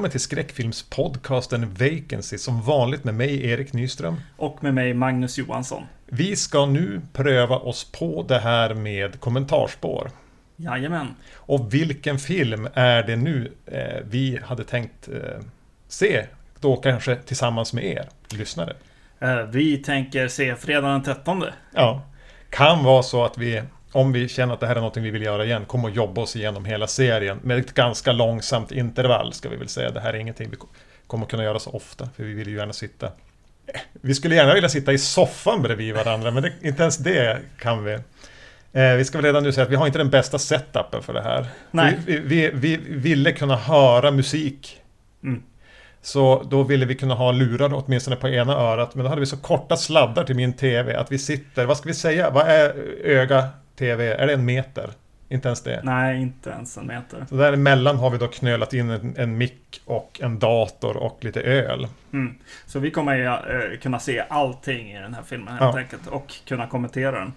Välkommen till skräckfilmspodcasten Vacancy som vanligt med mig Erik Nyström. Och med mig Magnus Johansson. Vi ska nu pröva oss på det här med kommentarspår. Jajamän. Och vilken film är det nu eh, vi hade tänkt eh, se? Då kanske tillsammans med er lyssnare. Eh, vi tänker se fredag den 13. Ja. Kan vara så att vi om vi känner att det här är något vi vill göra igen, kommer att jobba oss igenom hela serien med ett ganska långsamt intervall ska vi väl säga. Det här är ingenting vi kommer att kunna göra så ofta, för vi vill ju gärna sitta... Vi skulle gärna vilja sitta i soffan bredvid varandra, men det, inte ens det kan vi. Eh, vi ska väl redan nu säga att vi har inte den bästa setupen för det här. Nej. Vi, vi, vi, vi ville kunna höra musik. Mm. Så då ville vi kunna ha lurar åtminstone på ena örat, men då hade vi så korta sladdar till min TV att vi sitter, vad ska vi säga, vad är öga TV, är det en meter? Inte ens det? Nej, inte ens en meter. Så däremellan har vi då knölat in en, en mick och en dator och lite öl. Mm. Så vi kommer ju äh, kunna se allting i den här filmen helt ja. enkelt och kunna kommentera den.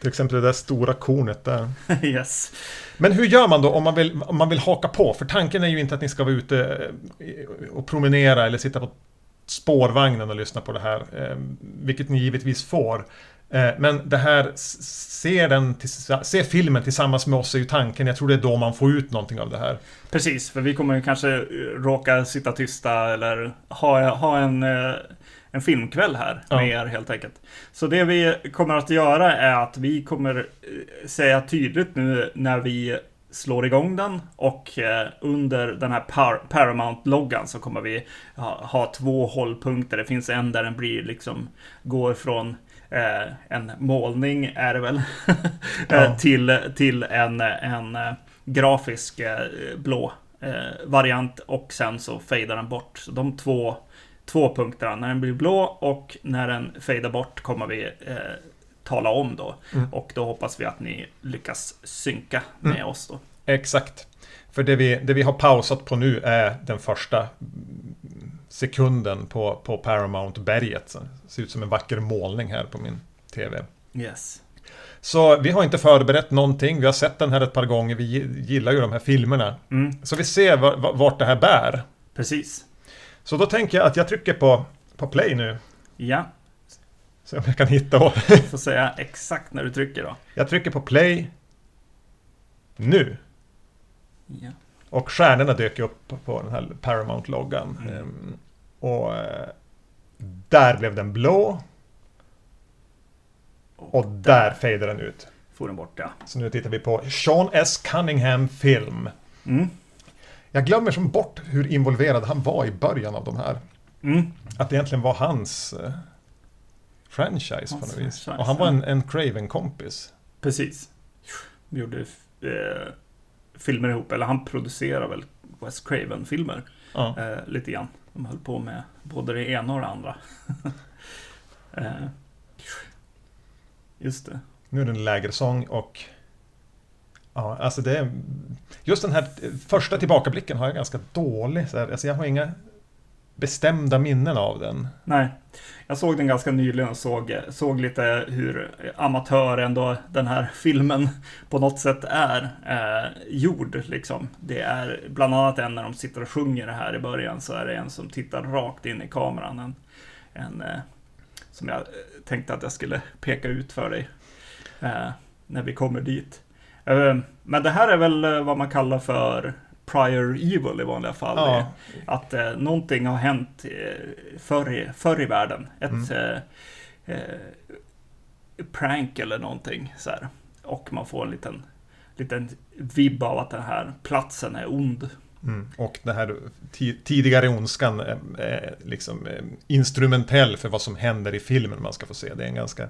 Till exempel det där stora kornet där. yes. Men hur gör man då om man, vill, om man vill haka på? För tanken är ju inte att ni ska vara ute eh, och promenera eller sitta på spårvagnen och lyssna på det här. Eh, vilket ni givetvis får. Eh, men det här, se, den, se filmen tillsammans med oss är ju tanken. Jag tror det är då man får ut någonting av det här. Precis, för vi kommer ju kanske eh, råka sitta tysta eller ha, ha en, eh, en filmkväll här ja. med er helt enkelt. Så det vi kommer att göra är att vi kommer säga tydligt nu när vi slår igång den och under den här Par Paramount-loggan så kommer vi ha, ha två hållpunkter. Det finns en där den blir liksom går från en målning är det väl, ja. till, till en, en eh, grafisk eh, blå eh, variant och sen så fejdar den bort. Så de två, två punkterna, när den blir blå och när den fejdar bort kommer vi eh, tala om då. Mm. Och då hoppas vi att ni lyckas synka med mm. oss då. Exakt. För det vi, det vi har pausat på nu är den första sekunden på, på Paramount-berget. Det ser ut som en vacker målning här på min TV. Yes. Så vi har inte förberett någonting. Vi har sett den här ett par gånger. Vi gillar ju de här filmerna. Mm. Så vi ser vart det här bär. Precis. Så då tänker jag att jag trycker på, på play nu. Ja. Se om jag kan hitta. Du får säga exakt när du trycker då. Jag trycker på play. Nu. Ja. Och stjärnorna dök upp på den här Paramount-loggan. Mm. Och eh, där blev den blå. Och, där, fejdade den ut. For den bort ja. Så nu tittar vi på Sean S. Cunningham film. Mm. Jag glömmer som bort hur involverad han var i början av de här. Mm. Att det egentligen var hans eh, franchise på något vis. Och han var en, en Craven-kompis. Precis. Vi gjorde eh, filmer ihop, eller han producerar väl Wes Craven-filmer. Ja. Eh, lite grann. De höll på med både det ena och det andra. eh, just det. Nu är det en lägersång och Ja, alltså det är... Just den här första tillbakablicken har jag ganska dålig. Så här, alltså jag har inga bestämda minnen av den. Nej, jag såg den ganska nyligen och såg, såg lite hur amatör ändå den här filmen på något sätt är eh, gjord. Liksom. Det är bland annat en när de sitter och sjunger det här i början så är det en som tittar rakt in i kameran. En, en eh, som jag tänkte att jag skulle peka ut för dig eh, när vi kommer dit. Eh, men det här är väl eh, vad man kallar för prior evil i vanliga fall. Ja. Att eh, någonting har hänt eh, förr, i, förr i världen. Ett mm. eh, eh, prank eller någonting. Så här. Och man får en liten, liten vibb av att den här platsen är ond. Mm. Och den här tidigare ondskan är, är liksom är instrumentell för vad som händer i filmen man ska få se. Det är en ganska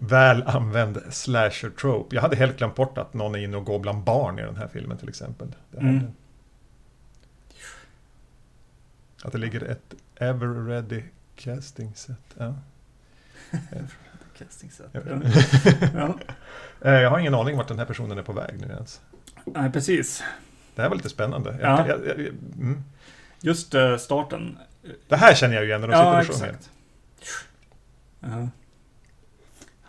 väl använd slasher trope. Jag hade helt glömt bort att någon är inne och går bland barn i den här filmen till exempel. Det mm. Att det ligger ett ever ready casting set. Ja. casting set. ja. Eh, jag har ingen aning vart den här personen är på väg nu ens. Nej, precis. Det här var lite spännande. Ja. Jag, jag, jag, mm. Just uh, starten. Det här känner jag ju igen när de sitter och sjunger. Ja,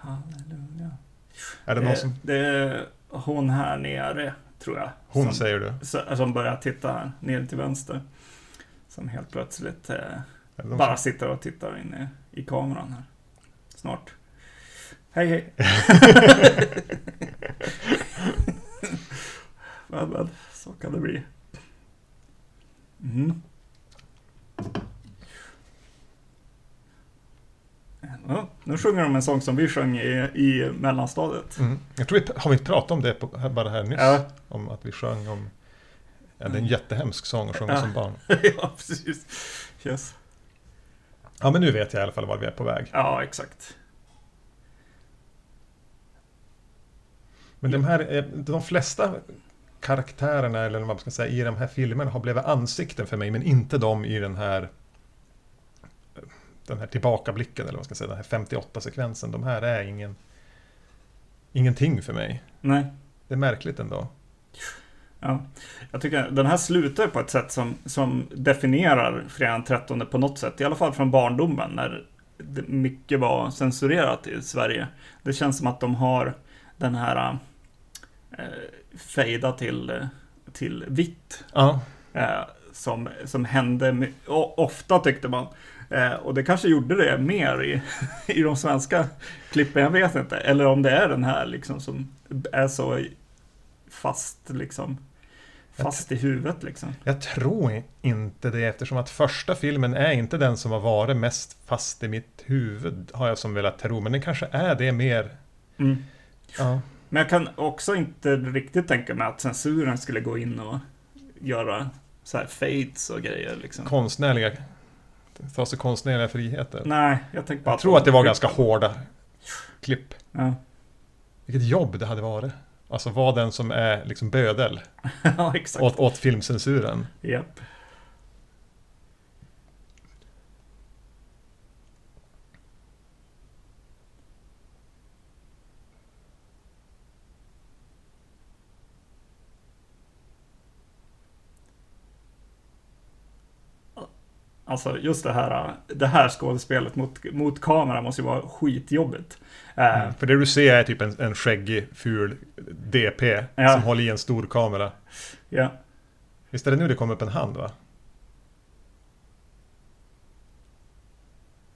Halleluja. Är det någon som... Det är hon här nere tror jag. Hon som, säger du? Som börjar titta här, ner till vänster. Som helt plötsligt eh, bara sitter och tittar in i, i kameran här. Snart. Hej hej. men, men, så kan det bli. Mm. Ja, nu sjunger de en sång som vi sjöng i, i mellanstadiet. Mm. Jag tror vi, har vi inte pratat om det på, bara här nyss? Ja. Om att vi sjöng om... Ja, det är en jättehemsk sång att sjunga Ja. som barn. ja, precis. Yes. Ja, men nu vet jag i alla fall var vi är på väg. Ja, exakt. Men de här, de flesta karaktärerna, eller vad man ska säga, i de här filmerna har blivit ansikten för mig, men inte de i den här den här tillbakablicken, eller vad ska säga, den här 58-sekvensen. De här är ingen ingenting för mig. Nej. Det är märkligt ändå. Ja, jag tycker den här slutar på ett sätt som, som definierar fredagen den 13 på något sätt. I alla fall från barndomen när mycket var censurerat i Sverige. Det känns som att de har den här eh, fejda till, till vitt. Ja, Eh, som, som hände ofta tyckte man. Eh, och det kanske gjorde det mer i, i de svenska klippen, jag vet inte. Eller om det är den här liksom som är så fast liksom. Fast i huvudet liksom. jag tror inte det eftersom att första filmen är inte den som har varit mest fast i mitt huvud, har jag som velat tro. Men den kanske är det mer. Mm. Ja. Men jag kan också inte riktigt tänka mig att censuren skulle gå in och göra så här fades och grejer liksom. Konstnärliga, ta sig konstnärliga friheter. Nej, jag tänker bara Jag tror att det var ganska hårda klipp. Ja, Vilket jobb det hade varit. Alltså vara den som är liksom bödel ja exakt. åt, åt filmcensuren. Japp. Alltså just det här, det här skådespelet mot, mot kamera måste ju vara skitjobbigt. Eh, Mm. För det du ser är typ en, en skäggig, ful DP Ja. som håller i en stor kamera. ja. Visst är det nu det kommer upp en hand va?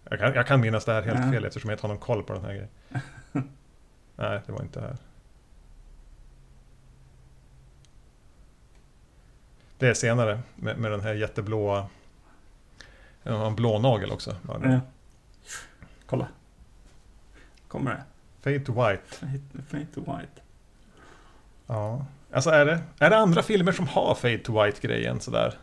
Jag kan, jag kan minnas det här helt Ja. fel eftersom jag inte har någon koll på den här grejen. Nej, det var inte här. Det är senare med, med den här jätteblåa... Den har en blå nagel också. Ja, ja. Kolla. Kommer det? Fade to white. Fade to white. Ja. Alltså är det, är det andra filmer som har fade to white-grejen sådär?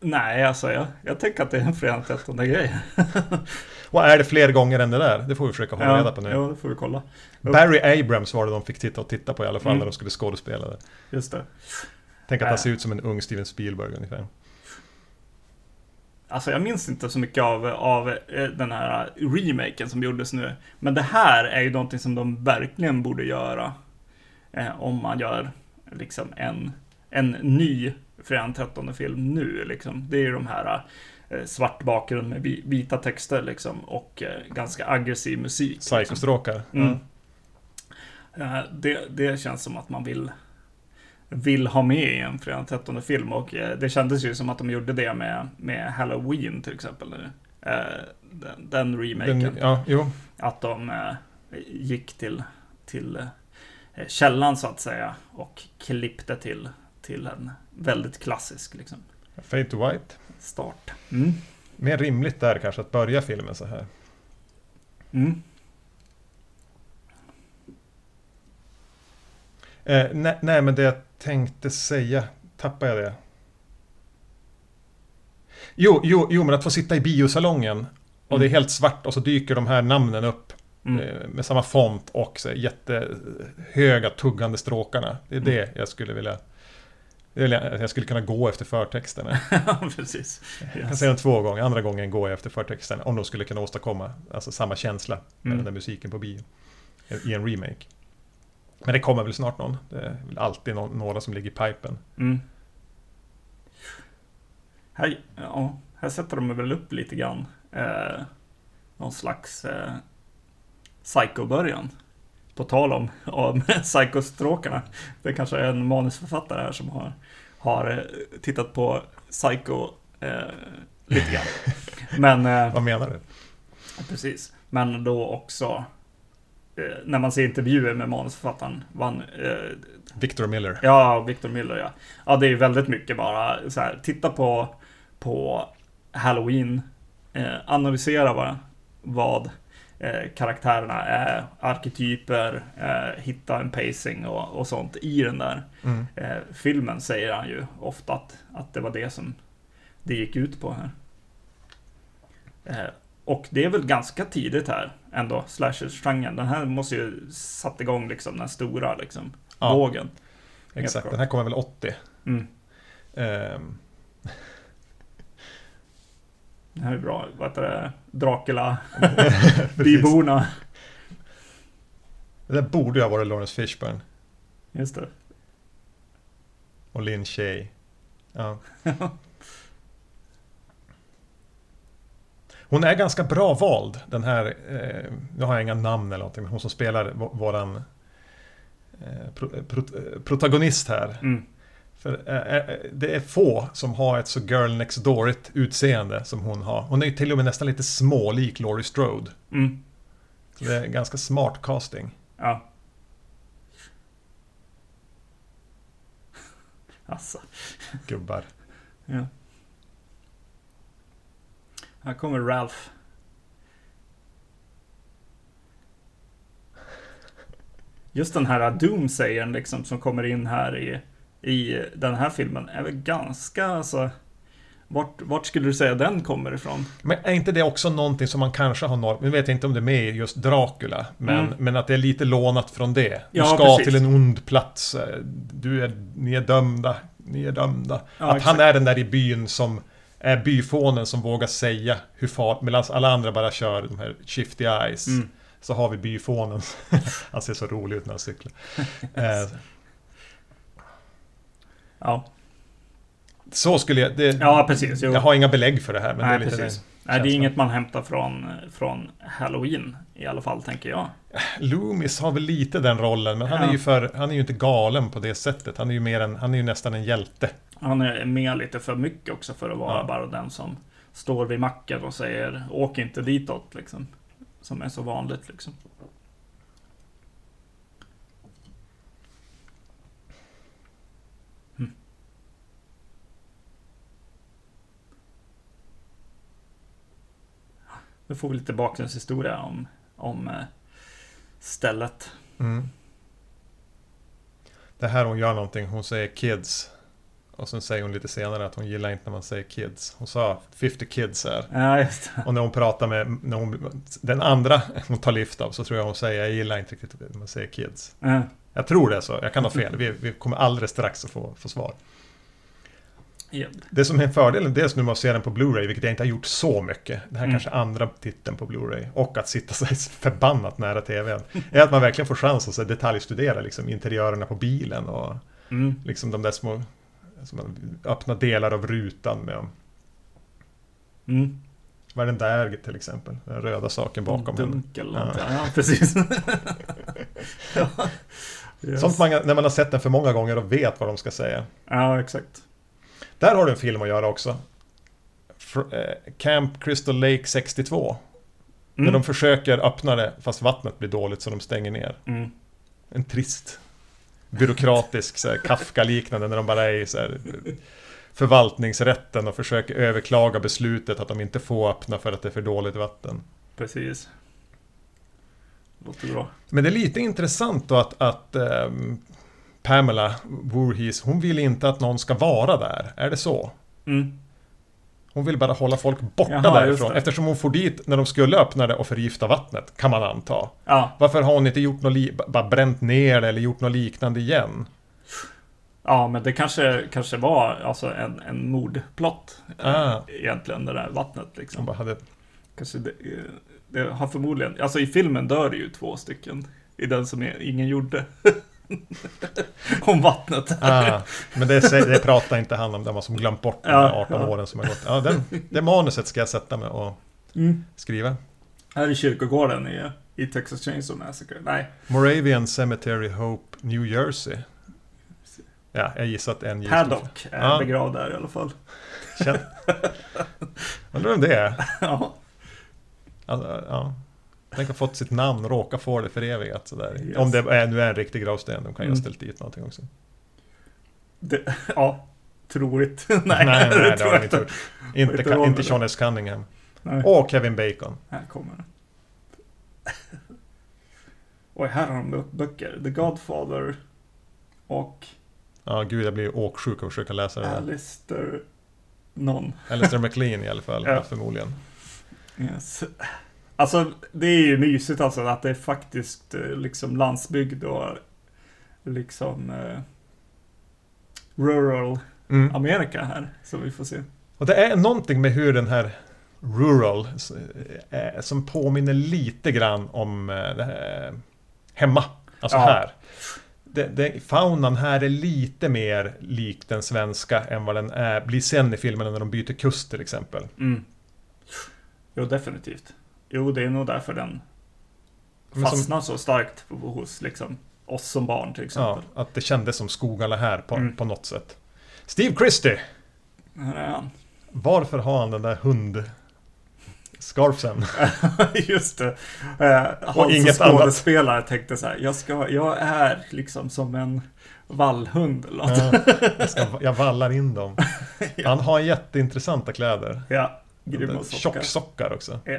Nej, alltså jag, jag tänker att det är en fredag den 13 grej. Och är det fler gånger än det där? Det får vi försöka hålla reda på nu. Ja, det får vi kolla. Barry Abrams var det de fick titta och titta på i alla fall Mm. när de skulle skådespela det. Just det. Tänk att Äh. han ser ut som en ung Steven Spielberg ungefär. Alltså jag minns inte så mycket av, av eh, den här remaken som gjordes nu. Men det här är ju någonting som de verkligen borde göra. Eh, om man gör liksom en, en ny fredag den 13 film nu liksom. Det är ju de här eh, svart bakgrund med vi- vita texter liksom och eh, ganska aggressiv musik. liksom. Psykostråkar. Mm. Eh, Det, det känns som att man vill, vill ha med i en fredag den 13 film och eh, det kändes ju som att de gjorde det med, med Halloween till exempel. nu. Eh, Den, den remaken. Den, ja, jo. Att de eh, gick till, till källan så att säga och klippte till, till en väldigt klassisk liksom, Fade to white. start. Mm. Mer rimligt där kanske att börja filmen så här. Mm. Eh, nej, nej, men det jag tänkte säga, tappade jag det? Jo, jo, jo, men att få sitta i biosalongen och det är helt svart och så dyker de här namnen upp Mm. eh, med samma font och så jättehöga tuggande stråkarna. Det är Mm. det jag skulle vilja... Jag skulle kunna gå efter förtexterna. Ja, precis. Jag kan Yes. säga den två gånger, andra gången går jag efter förtexterna. Om de skulle kunna åstadkomma alltså, samma känsla med Mm. den där musiken på bio. I en remake. Men det kommer väl snart någon. Det är väl alltid nå- några som ligger i pipen. Mm. Här, ja, här sätter de väl upp lite grann. Eh, någon slags eh, psycho-början. på tal om, om Psycho-stråkarna. Det kanske är en manusförfattare här som har, har eh, tittat på Psycho eh, lite grann. Men... Eh, Vad menar du? Precis. Men då också när man ser intervjuer med manusförfattaren. Van, eh, Victor Miller. Ja, Victor Miller ja. Ja, det är väldigt mycket bara så här. Titta på, på Halloween. Eh, analysera bara vad eh, karaktärerna är. Arketyper. Eh, hitta en pacing och, och sånt i den där Mm. eh, filmen. Säger han ju ofta att, att det var det som det gick ut på här. Eh, och det är väl ganska tidigt här ändå, slashers-genren. Den här måste ju satt igång liksom den stora liksom, Ja. vågen. Exakt, den här kommer väl 80. Mm. Ehm, Det här är bra. Vad heter det? Dracula, byborna. Det där borde ju ha varit Lawrence Fishburne Just det. och Lin Shay. Ja. Hon är ganska bra vald, den här, eh, nu har jag inga namn eller någonting, men hon som spelar vå- våran eh, pro, pro, eh, protagonist här. Mm. För eh, eh, det är få som har ett så girl next door-igt utseende som hon har. Hon är till och med nästan lite smålik Laurie Strode. Mm. Så det är ganska smart casting. Ja. Alltså. Gubbar. Ja. Här kommer Ralph. Just den här Doomsayern liksom som kommer in här i, i den här filmen är väl ganska alltså... Vart, vart skulle du säga den kommer ifrån? Men är inte det också någonting som man kanske har nått, nu vet jag inte om det är med i just Dracula, men, Mm. men att det är lite lånat från det. Du Ja, ska precis. till en ond plats, eh, du är, ni är dömda, ni är dömda. Ja, att exakt. han är den där i byn som är byfånen som vågar säga hur far, medan alla andra bara kör de här shifty eyes. Mm. Så har vi byfånen. han ser så rolig ut när han cyklar. Eh, Ja, så skulle jag... Det, ja precis. Jo. jag har inga belägg för det här, men Nej, det är lite precis. Nej, det är inget man hämtar från, från Halloween i alla fall, tänker jag. Loomis har väl lite den rollen, men han Ja. är ju för, han är ju inte galen på det sättet. Han är ju mer en, han är ju nästan en hjälte. Han är med lite för mycket också för att vara Ja. bara den som står vid macken och säger åk inte ditåt liksom. Som är så vanligt liksom. Mm. Nu får vi lite bakgrundshistoria om, om eh, stället. Mm. Det här hon gör någonting, hon säger kids. Och sen säger hon lite senare att hon gillar inte när man säger kids. Hon sa 50 kids här. Ja, just det. Och när hon pratar med när hon, den andra hon tar lift av så tror jag hon säger jag gillar inte riktigt när man säger kids. Ja. Jag tror det är så, jag kan ha fel. Vi, vi kommer alldeles strax att få, få svar. Ja. Det som är en fördel, dels nu med att se den på Blu-ray, vilket jag inte har gjort så mycket. Det här är Mm. kanske andra titeln på Blu-ray. Och att sitta så förbannat nära TVn. Är att man verkligen får chans att så detaljstudera liksom, interiörerna på bilen och Mm. liksom de där små... Alltså man öppnar delar av rutan med... Mm. Vad är den där till exempel? Den röda saken bakom henne. Dunk eller Ja. Ja, precis. ja. Yes. Sånt man, när man har sett den för många gånger och vet vad de ska säga. Ja, exakt. Där har du en film att göra också. Eh, Camp Crystal Lake 62. När Mm. de försöker öppna det fast vattnet blir dåligt så de stänger ner. Mm. En trist byråkratisk så här, Kafka-liknande när de bara är i så här, förvaltningsrätten och försöker överklaga beslutet att de inte får öppna för att det är för dåligt vatten. Precis. Låter bra. Men det är lite intressant då att, att ehm, Pamela Voorhees, hon vill inte att någon ska vara där. Är det så? Mm. Hon vill bara hålla folk borta Jaha, därifrån. Eftersom hon får dit när de skulle öppna det och förgifta vattnet, kan man anta. Ja, Varför har hon inte gjort något, bara bränt ner det eller gjort något liknande igen? ja, men det kanske, kanske var alltså en, en mordplott. eh, Ah. Egentligen, det där vattnet Hon liksom. bara hade... Kanske det, det har förmodligen, alltså i filmen dör det ju två stycken. I den som ingen gjorde. Om vattnet. Ah, men det, det pratar inte han om, det var som glömt bort de Ja, här 18 ja. åren som har gått. Ja, den, det manuset ska jag sätta mig och Mm. skriva. Här i kyrkogården i, i Texas Chainsaw Massacre. Nej. Moravian Cemetery Hope, New Jersey. Ja, jag gissar att en Paddock är ja. begravd där i alla fall. Känn... Undrar vem det är? ja. Alltså, ja. Tänk ha fått sitt namn, råka få det förevigat sådär. Yes. Om det är, nu är en riktig gravsten, de kan ju mm. ha ställt dit någonting också. Det, ja, troligt. nej, nej, nej, det, det har de inte. Inte, inte, inte Sean S. Cunningham. Nej. Och Kevin Bacon. Här kommer den. Oj, här har de böcker. The Godfather och... Ja, gud, jag blir åksjuk av att försöka läsa det där. Alistair... Någon. Alistair McLean i alla fall, ja. förmodligen. Yes. Alltså, det är ju mysigt alltså att det är faktiskt eh, liksom landsbygd och liksom eh, rural mm. Amerika här som vi får se. Och det är någonting med hur den här rural eh, som påminner lite grann om eh, hemma. Alltså ja. här. Det, det, faunan här är lite mer lik den svenska än vad den är, blir sen i filmerna när de byter kust till exempel. Mm. Jo, definitivt. Jo, det är nog därför den fastnar som, så starkt hos liksom, oss som barn till exempel. Ja, att det kändes som skogarna här på, mm. på något sätt. Steve Christie! Här är han. Varför har han den där hund... Scarfsen. Just det. Eh, han inget som skådespelare annat. tänkte så här, jag, ska, jag är liksom som en vallhund eller något. Ja, jag, ska, jag vallar in dem. ja. Han har jätteintressanta kläder. Ja, grymma sockar. Tjocksockar också. Ja.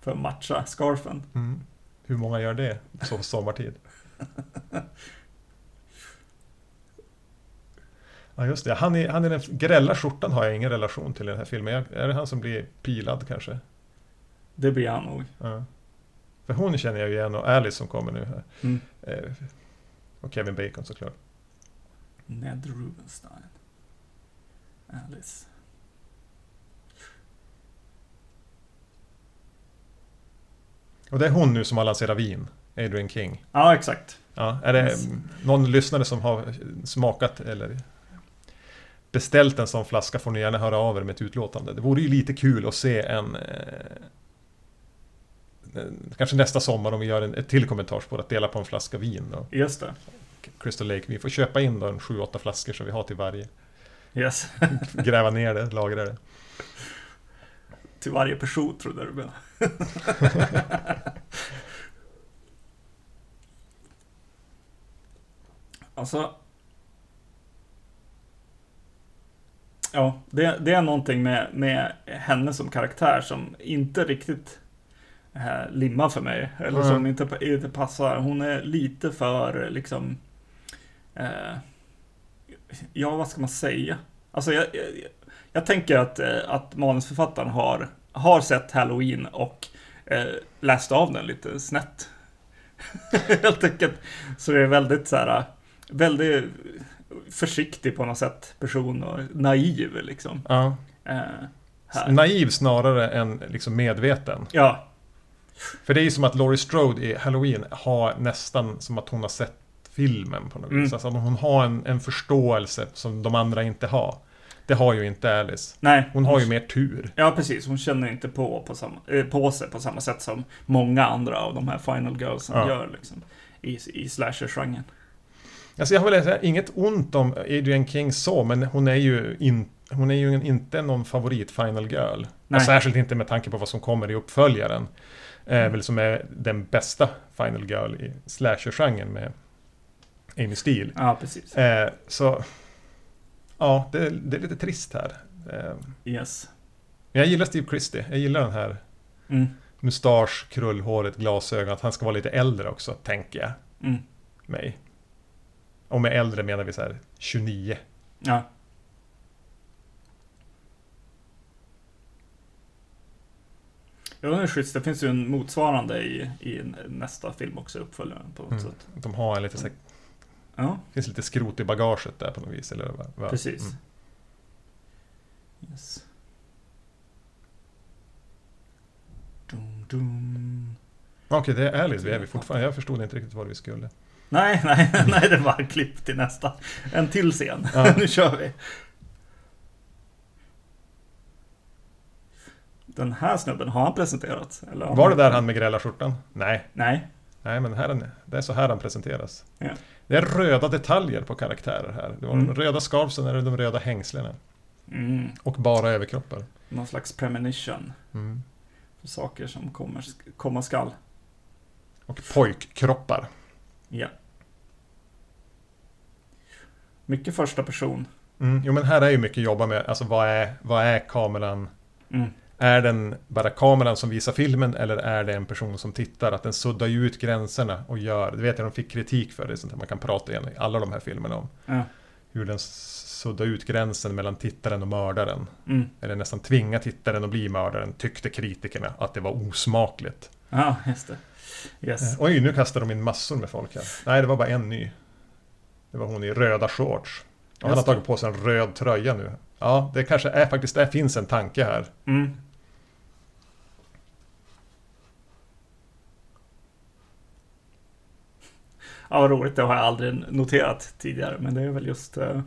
För att matcha scarfen. Mm. Hur många gör det så sommartid? Ja just det, han är, han är den grälla skjortan har jag ingen relation till i den här filmen. Är det han som blir pilad kanske? Det blir han nog. Ja. För hon känner jag ju igen och Alice som kommer nu här. Mm. Eh, och Kevin Bacon såklart. Ned Rubenstein. Alice. Och det är hon nu som har lanserat vin. Adrian King. Ja, exakt. Ja, är det yes. någon lyssnare som har smakat eller beställt en sån flaska får ni gärna höra av er med ett utlåtande. Det vore ju lite kul att se en... Eh, kanske nästa sommar om vi gör en, ett till kommentarsspår att dela på en flaska vin. Då. Just det. Crystal Lake. Vi får köpa in då en 7-8 flaskor så vi har till varje. Yes. Gräva ner det, lagra det. Till varje person trodde du menade. alltså, Ja, det, det är någonting med, med henne som karaktär som inte riktigt eh, limmar för mig. Eller mm. som inte, inte passar. Hon är lite för liksom... Eh, ja, vad ska man säga? Alltså, jag, jag, jag tänker att, eh, att manusförfattaren har, har sett Halloween och eh, läst av den lite snett. Helt enkelt. Så det är väldigt så här, väldigt försiktig på något sätt person och naiv liksom. Ja. Eh, naiv snarare än liksom medveten. Ja. För det är ju som att Laurie Strode i Halloween har nästan som att hon har sett filmen på något mm. vis. Alltså hon har en, en förståelse som de andra inte har. Det har ju inte Alice. Nej. Hon har ju mer tur. Ja, precis. Hon känner inte på, på, samma, äh, på sig på samma sätt som många andra av de här Final Girlsen ja. gör liksom, i, i slasher-genren. Alltså jag vill säga inget ont om Adrian King så, men hon är ju, in, hon är ju inte någon favorit Final Girl. Och särskilt inte med tanke på vad som kommer i uppföljaren. Eh, mm. väl som är den bästa Final Girl i slasher-genren med Amy Steele. Ja, precis. Eh, så, ja, det, det, är lite trist här. Eh, yes. Men jag gillar Steve Christie. Jag gillar den här mm. mustasch, krullhåret, glasögon. Att han ska vara lite äldre också, tänker jag. Mm. Mig. Och med äldre menar vi så här 29. Ja. Ja, det är schysst. Det finns ju en motsvarande i, i nästa film också, uppföljaren på något mm. sätt. De har en lite så här, Ja. Det finns lite skrot i bagaget där på något vis, eller vad? Precis. Mm. Yes. Dum, dum. Okej, det är Alice vi är vi fortfarande. Jag förstod inte riktigt vad vi skulle. Nej, nej, nej, det var klipp till nästa. En till scen. Ja. nu kör vi. Den här snubben, har han presenterats? Eller Var det där han med grälla skjortan? Nej. Nej. Nej, men här, är- det är så här han presenteras. Ja. Det är röda detaljer på karaktärer här. Det var Mm. de röda scarfsen eller de röda hängslena. Mm. Och bara överkroppar. Någon slags premonition Mm. för saker som kommer, komma skall. Och pojkkroppar. Ja. Mycket första person. Mm. Jo men här är ju mycket jobba med, alltså vad är, vad är kameran? Är den bara kameran som visar filmen eller är det en person som tittar? Att den suddar ju ut gränserna och gör, det vet jag de fick kritik för, det är sånt där man kan prata igen i alla de här filmerna om. Ja. Hur den suddar ut gränsen mellan tittaren och mördaren. Mm. Eller nästan tvinga tittaren att bli mördaren, tyckte kritikerna att det var osmakligt. Ja, just det. Yes. Eh, Oj, nu kastar de in massor med folk här. Nej, det var bara en ny. Det var hon i röda shorts. Och han har tagit på sig en röd tröja nu. Ja, det kanske är faktiskt, det finns en tanke här. Mm. Ja, vad roligt. Det har jag aldrig noterat tidigare. Men det är väl just eh,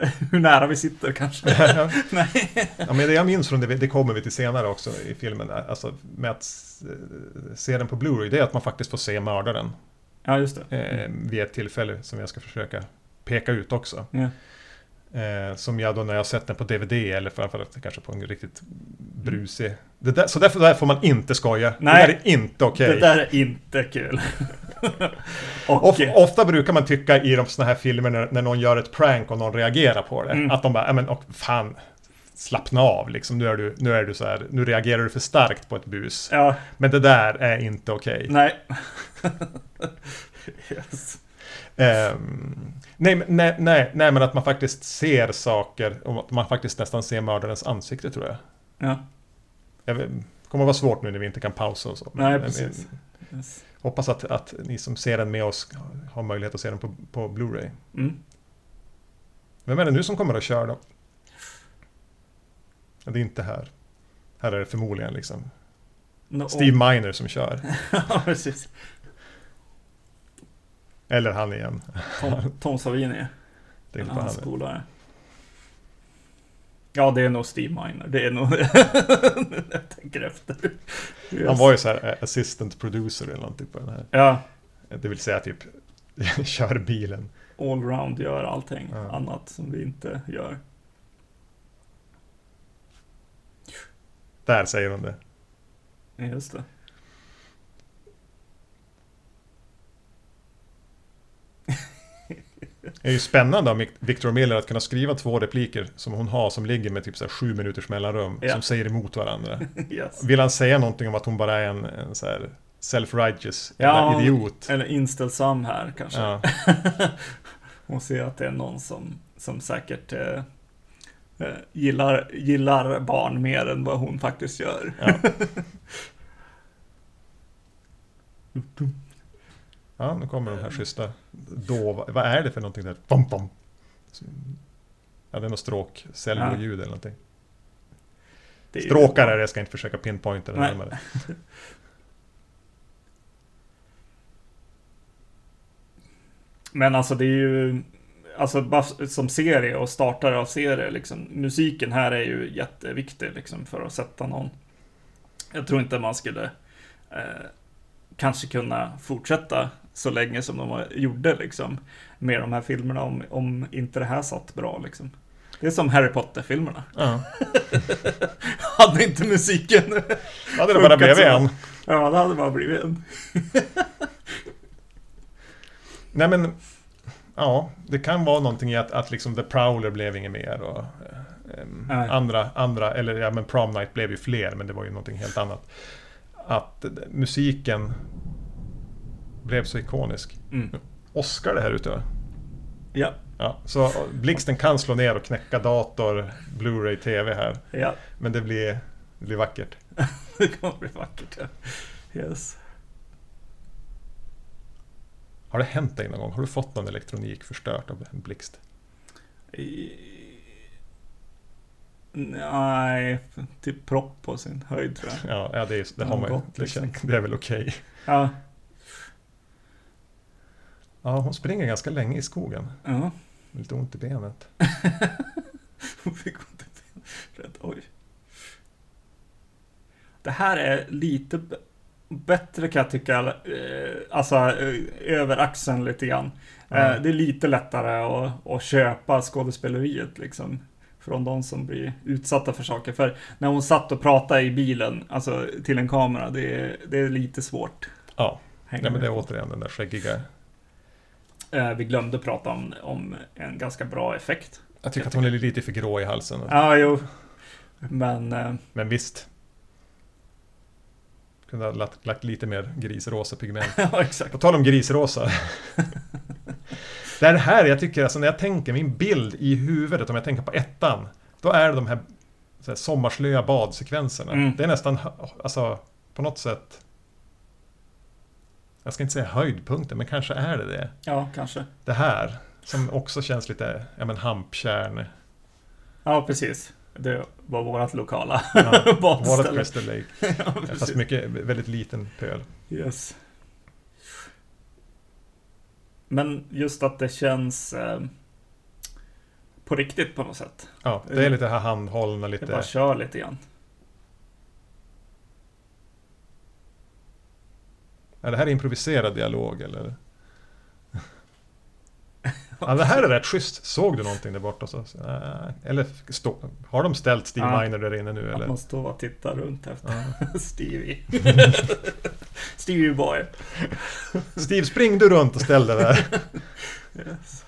hur nära vi sitter kanske. Nej. Ja, men det jag minns från det, det kommer vi till senare också i filmen, alltså med att eh, se den på Blu-ray, det är att man faktiskt får se mördaren Ja, just det. eh, vid ett tillfälle som jag ska försöka peka ut också. Ja. Eh, som jag då när jag har sett den på DVD eller framförallt kanske på en riktigt brusig... Där, så därför där får man inte skoja. Nej. Det där är inte okej. Det där är inte kul. Och, Of, ofta brukar man tycka i de såna här filmer när, när någon gör ett prank och någon reagerar på det. Mm. Att de bara, "Ja, men och, fan, slappna av liksom. Nu är, du, nu är du så här, nu reagerar du för starkt på ett bus. ja, Men det där är inte okej. nej. yes. Ehm, nej, nej, nej, nej, men att man faktiskt ser saker och att man faktiskt nästan ser mördarens ansikte tror jag. Ja, jag vet, det kommer vara svårt nu när vi inte kan pausa och så. Nej, precis. men yes. Hoppas att, att ni som ser den med oss har möjlighet att se den på, på Blu-ray. Mm. Vem är det nu som kommer att köra då? Ja, det är inte här. Här är det förmodligen liksom No, Steve Miner som kör. ja, precis. Eller han igen. Tom, Tom Savini. Det är En inte hans han. polare. Ja, det är nog Steve Miner. Det är nog... jag tänker efter. Yes. Han var ju så här eh, assistant producer eller någonting på den här. Ja, Det vill säga typ kör bilen. allround gör allting Ja. annat som vi inte gör. Där säger de det. Just det. Det är ju spännande av Victor Miller att kunna skriva två repliker som hon har som ligger med typ så sju minuters mellanrum. Ja. Som säger emot varandra. Yes. Vill han säga någonting om att hon bara är en, en så här self-righteous Ja, idiot? Eller inställsam här kanske. Ja. Hon ser att det är någon som, som säkert eh, eh, gillar, gillar barn mer än vad hon faktiskt gör. Ja. ja, nu kommer de här schyssta dova... Vad är det för någonting där? Bom, bom. Ja, det är något stråk, celloljud eller någonting. Det Stråkar är det, jag ska inte försöka pinpointa det närmare. Men alltså det är ju, alltså bara som serie och startare av serie liksom, musiken här är ju jätteviktig liksom för att sätta någon. Jag tror inte man skulle eh, kanske kunna fortsätta så länge som de var- gjorde liksom med de här filmerna om, om inte det här satt bra liksom. Det är som Harry Potter-filmerna. Ja. Hade inte musiken Hade det bara blivit en. Ja, det hade bara blivit en. Nej men, ja, det kan vara någonting i att, att liksom The Prowler blev inget mer och Nej. andra, andra, eller ja men Prom Night blev ju fler men det var ju någonting helt annat. Att eh, musiken blev så ikonisk. Mm. Oscar det här ute va? Ja, Ja, så blixten kan slå ner och knäcka dator, Blu-ray, TV här. ja. Men det blir, det blir vackert. Det kommer bli vackert. Ja. Yes. Har det hänt dig någon gång? Har du fått någon elektronik förstört av en blixt? Nej, typ propp på sin höjd tror jag. Ja, ja det, är, det har man ju. Det, liksom. det är väl okej. Ja, Ja, hon springer ganska länge i skogen. Ja. Lite ont i benet. hon fick ont i benet. Oj. Det här är lite bättre kan jag tycka. Eh, alltså eh, över axeln lite grann. Mm. Det är lite lättare att, att köpa skådespeleriet liksom från de som blir utsatta för saker. För när hon satt och pratade i bilen, alltså till en kamera, det är, det är lite svårt. Ja, Nej, men det är återigen den där skäggiga Eh, vi glömde prata om, om en ganska bra effekt. Jag tycker att hon är lite för grå i halsen. Ja, jo. Men... Eh, Men visst. Kunde ha lagt, lagt lite mer grisrosa pigment. ja, exakt. På tal om grisrosa. det är det här jag tycker, alltså när jag tänker min bild i huvudet, om jag tänker på ettan. Då är det de här, så här sommarslöa badsekvenserna. Mm. Det är nästan, alltså på något sätt. Jag ska inte säga höjdpunkten, men kanske är det det. Ja, kanske. Det här, som också känns lite, ja men hampkärn. Ja, precis. Det var vårt lokala Ja, Vårat badställe. Crystal Lake. ja, Fast mycket, väldigt liten pöl. Yes. Men just att det känns eh, på riktigt på något sätt. Ja, det är lite här handhållna, Det bara lite... kör lite grann. Är det här improviserad dialog eller? Ja, det här är rätt schysst. Såg du någonting där borta? Så, eller stå, har de ställt Steve Ja. Miner där inne nu Att eller? man står och tittar runt efter Ja. Stevie. Stevie boy. Steve, spring du runt och ställ dig där. Yes.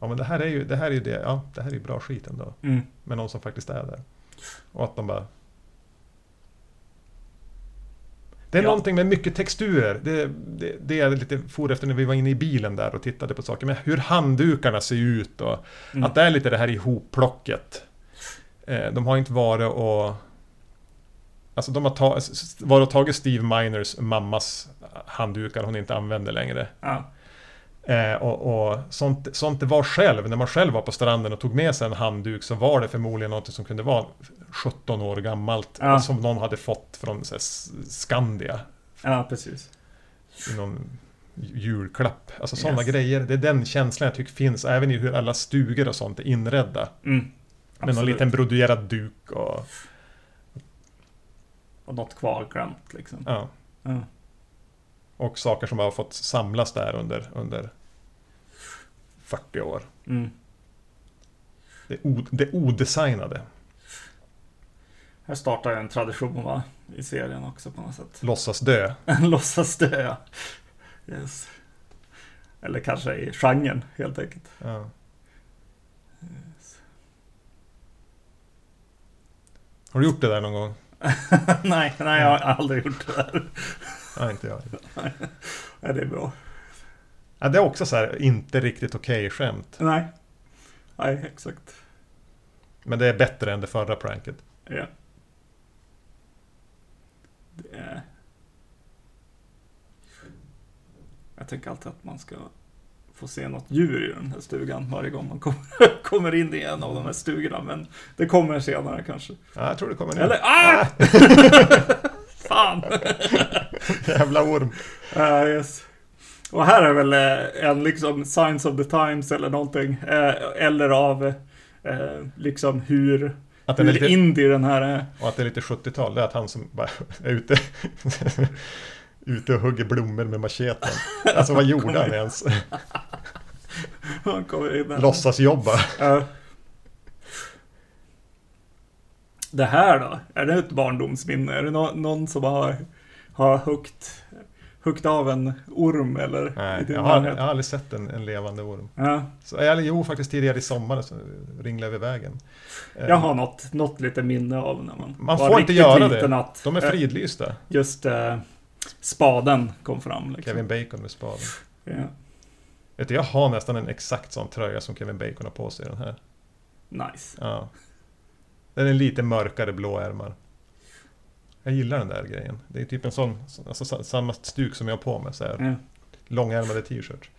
Ja, men det här är ju det, här är ju det. Ja, det här är bra skit ändå. Mm. Med någon som faktiskt är där. Och att de bara... Det är Ja. någonting med mycket texturer. Det, det, det är lite for efter när vi var inne i bilen där och tittade på saker. Men hur handdukarna ser ut och Mm. att det är lite det här ihopplocket. Eh, de har inte varit och... Alltså de har ta, varit och tagit Steve Miners mammas handdukar hon inte använder längre. Ja. Eh, och och sånt, sånt det var själv, när man själv var på stranden och tog med sig en handduk så var det förmodligen något som kunde vara 17 år gammalt. Ja. Som någon hade fått från så här, Skandia. ja, precis. I någon julklapp. Alltså sådana Yes. grejer. Det är den känslan jag tycker finns även i hur alla stugor och sånt är inredda. Mm. Med någon liten broderad duk och... Och något kvalklämt liksom. Ja. Ja. Och saker som har fått samlas där under, under 40 år. Mm. Det, o, det odesignade. Här startar en tradition va? I serien också på något sätt. Låtsas dö. Låtsas dö ja. Yes. Eller kanske i genren helt enkelt. Ja. Har du gjort det där någon gång? nej, nej jag har aldrig gjort det där. Nej, inte jag. Ja, det är bra. Ja, det är också så här, inte riktigt okej skämt. Nej. Nej, exakt. Men det är bättre än det förra pranket. Ja. Det är... Jag tänker alltid att man ska få se något djur i den här stugan varje gång man kommer, kommer in i en av de här stugorna. Men det kommer senare kanske. Ja, jag tror det kommer nu. Eller ah! Fan! Jävla orm. Ja, yes. Och här är väl eh, en liksom Signs of the Times eller någonting. Eh, eller av eh, liksom hur, Att den är hur lite, indie den här är. och att det är lite 70-tal. Det är att han som bara är ute, ute och hugger blommor med macheten. Alltså vad gjorde han ens? Han kommer in. Låtsas jobba. Ja. Det här då? Är det ett barndomsminne? Är det nå- någon som har, har huggt, huggt av en orm eller? Nej, jag har, jag har aldrig sett en, en levande orm. Ja, Så, eller jo, faktiskt tidigare i sommar så ringlade över vägen. Eh, jag har något, något lite minne av när man, Man var får inte göra det. Att, De är eh, fridlysta. Just eh, spaden kom fram. Liksom. Kevin Bacon med spaden. Ja, Vet du, jag har nästan en exakt sån tröja som Kevin Bacon har på sig den här. nice. Ja. Den är lite mörkare blå ärmar. Jag gillar den där grejen. Det är typ en sån, alltså sa- samma stuk som jag har på mig. Så här. Långärmade t-shirts.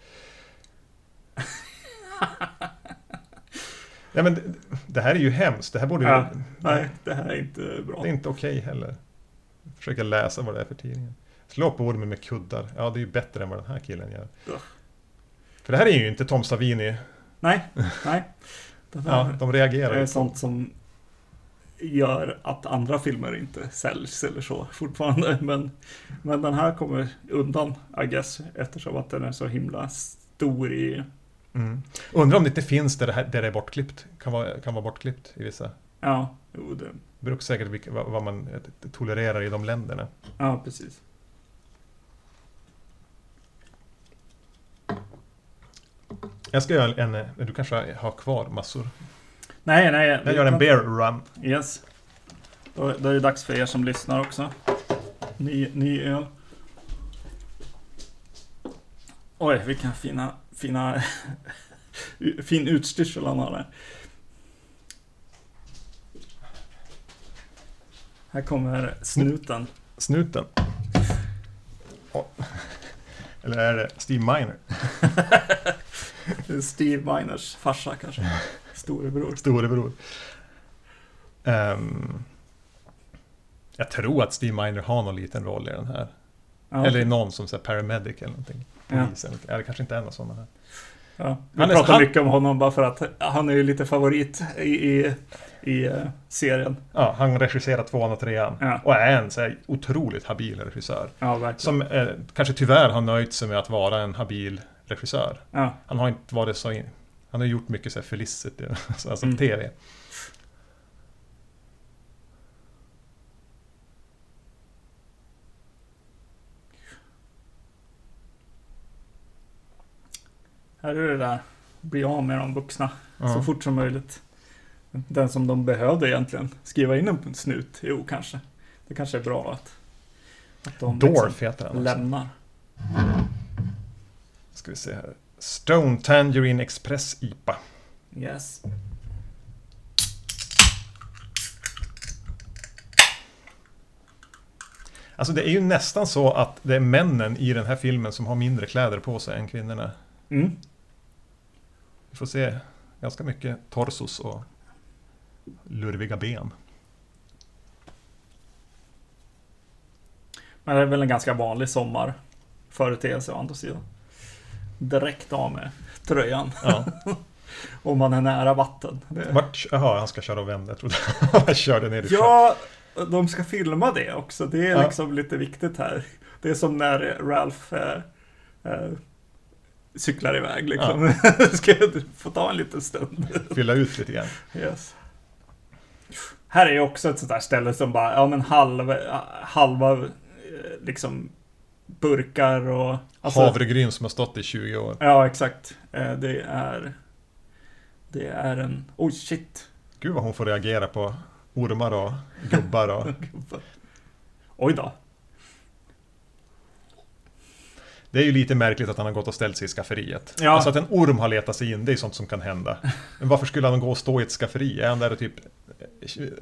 ja men det, det här är ju hemskt. Det här borde ju... Ja, Nej, det här är inte bra. Det är inte okej heller. Försöka läsa vad det är för tidningen. Slå på ormen med kuddar. Ja, det är ju bättre än vad den här killen gör. Ja. För det här är ju inte Tom Savini. Nej, nej. Det Ja, här de reagerar är ju. sånt som gör att andra filmer inte säljs eller så fortfarande. Men, men den här kommer undan, I guess, eftersom att den är så himla stor i... Mm. Undrar om det inte finns där det, här, där det är bortklippt. Kan vara, kan vara bortklippt i vissa. Ja, jo, det... Det beror säkert vilka, vad, man tolererar i de länderna. Ja, precis. Jag ska göra en du kanske har kvar massor? Nej, nej. Jag gör en bear run. Yes. Då, då är det dags för er som lyssnar också. Ny, ny öl. Oj, vilka fina, fina, fin utstyrsel han har där. Här kommer snuten. Snuten. Oh. Eller är det Steve Miner? Steve Miners farsa kanske. Storebror. Storebror. Um, jag tror att Steve Miner har någon liten roll i den här. Ja, Eller någon som säger paramedic eller någonting. Ja. Eller, eller kanske inte en av sådana här. Ja, vi Han är- pratar han- mycket om honom bara för att han är ju lite favorit i, i, i eh, serien. Ja, han regisserar tvåan och trean. Ja. Och är en så här, otroligt habil regissör. Ja. Som eh, kanske tyvärr har nöjt sig med att vara en habil regissör. Han har inte varit så... In... Han har gjort mycket så här Felicity, alltså Mm. TV. här är det där. Bli av med de vuxna Ja. så fort som möjligt. Den som de behövde egentligen. Skriva in en snut? Jo, kanske. Det kanske är bra att, att de Dorf heter han liksom också. lämnar. Ska vi se här. Stone Tangerine Express IPA. Yes. Alltså det är ju nästan så att det är männen i den här filmen som har mindre kläder på sig än kvinnorna. Mm. Vi får se ganska mycket torsos och lurviga ben. Men det är väl en ganska vanlig sommarföreteelse å andra sidan. Direkt av med tröjan. Ja. Om man är nära vatten. Det... Vart, jaha, han ska köra och vända. Jag trodde han körde ner i sjön. Ja, de ska filma det också. Det är Ja. liksom lite viktigt här. Det är som när Ralph eh, eh, cyklar iväg liksom. ska jag få ta en liten stund. Fylla ut lite grann. Yes. Här är ju också ett sånt där ställe som bara, ja men halv, halva eh, liksom burkar och... alltså- Havregryn som har stått i 20 år. Ja, exakt. Eh, Det är... Det är en... Oj, shit. Gud vad hon får reagera på ormar och gubbar och... Oj då. Det är ju lite märkligt att han har gått och ställt sig i skafferiet. Ja. Alltså att en orm har letat sig in, det är sånt som kan hända. Men varför skulle han gå och stå i ett skafferi? Är han där och typ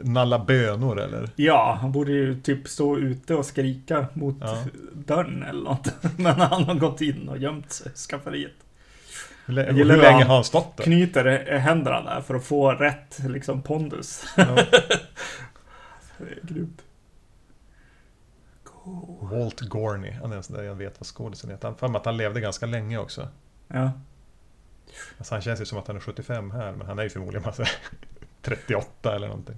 nalla bönor eller? Ja, han borde ju typ stå ute och skrika mot Ja. dörren eller något. Men han har gått in och gömt sig i skafferiet. Hur, lä- hur länge han har han stått där? Knyter händerna där för att få rätt liksom pondus. Ja. Det är grymt. Walt Gorney, han är en sån där jag vet vad skådisen heter. Han för mig att han levde ganska länge också. Ja. Alltså han känns ju som att han är 75 här, men han är ju förmodligen massa 38 eller någonting.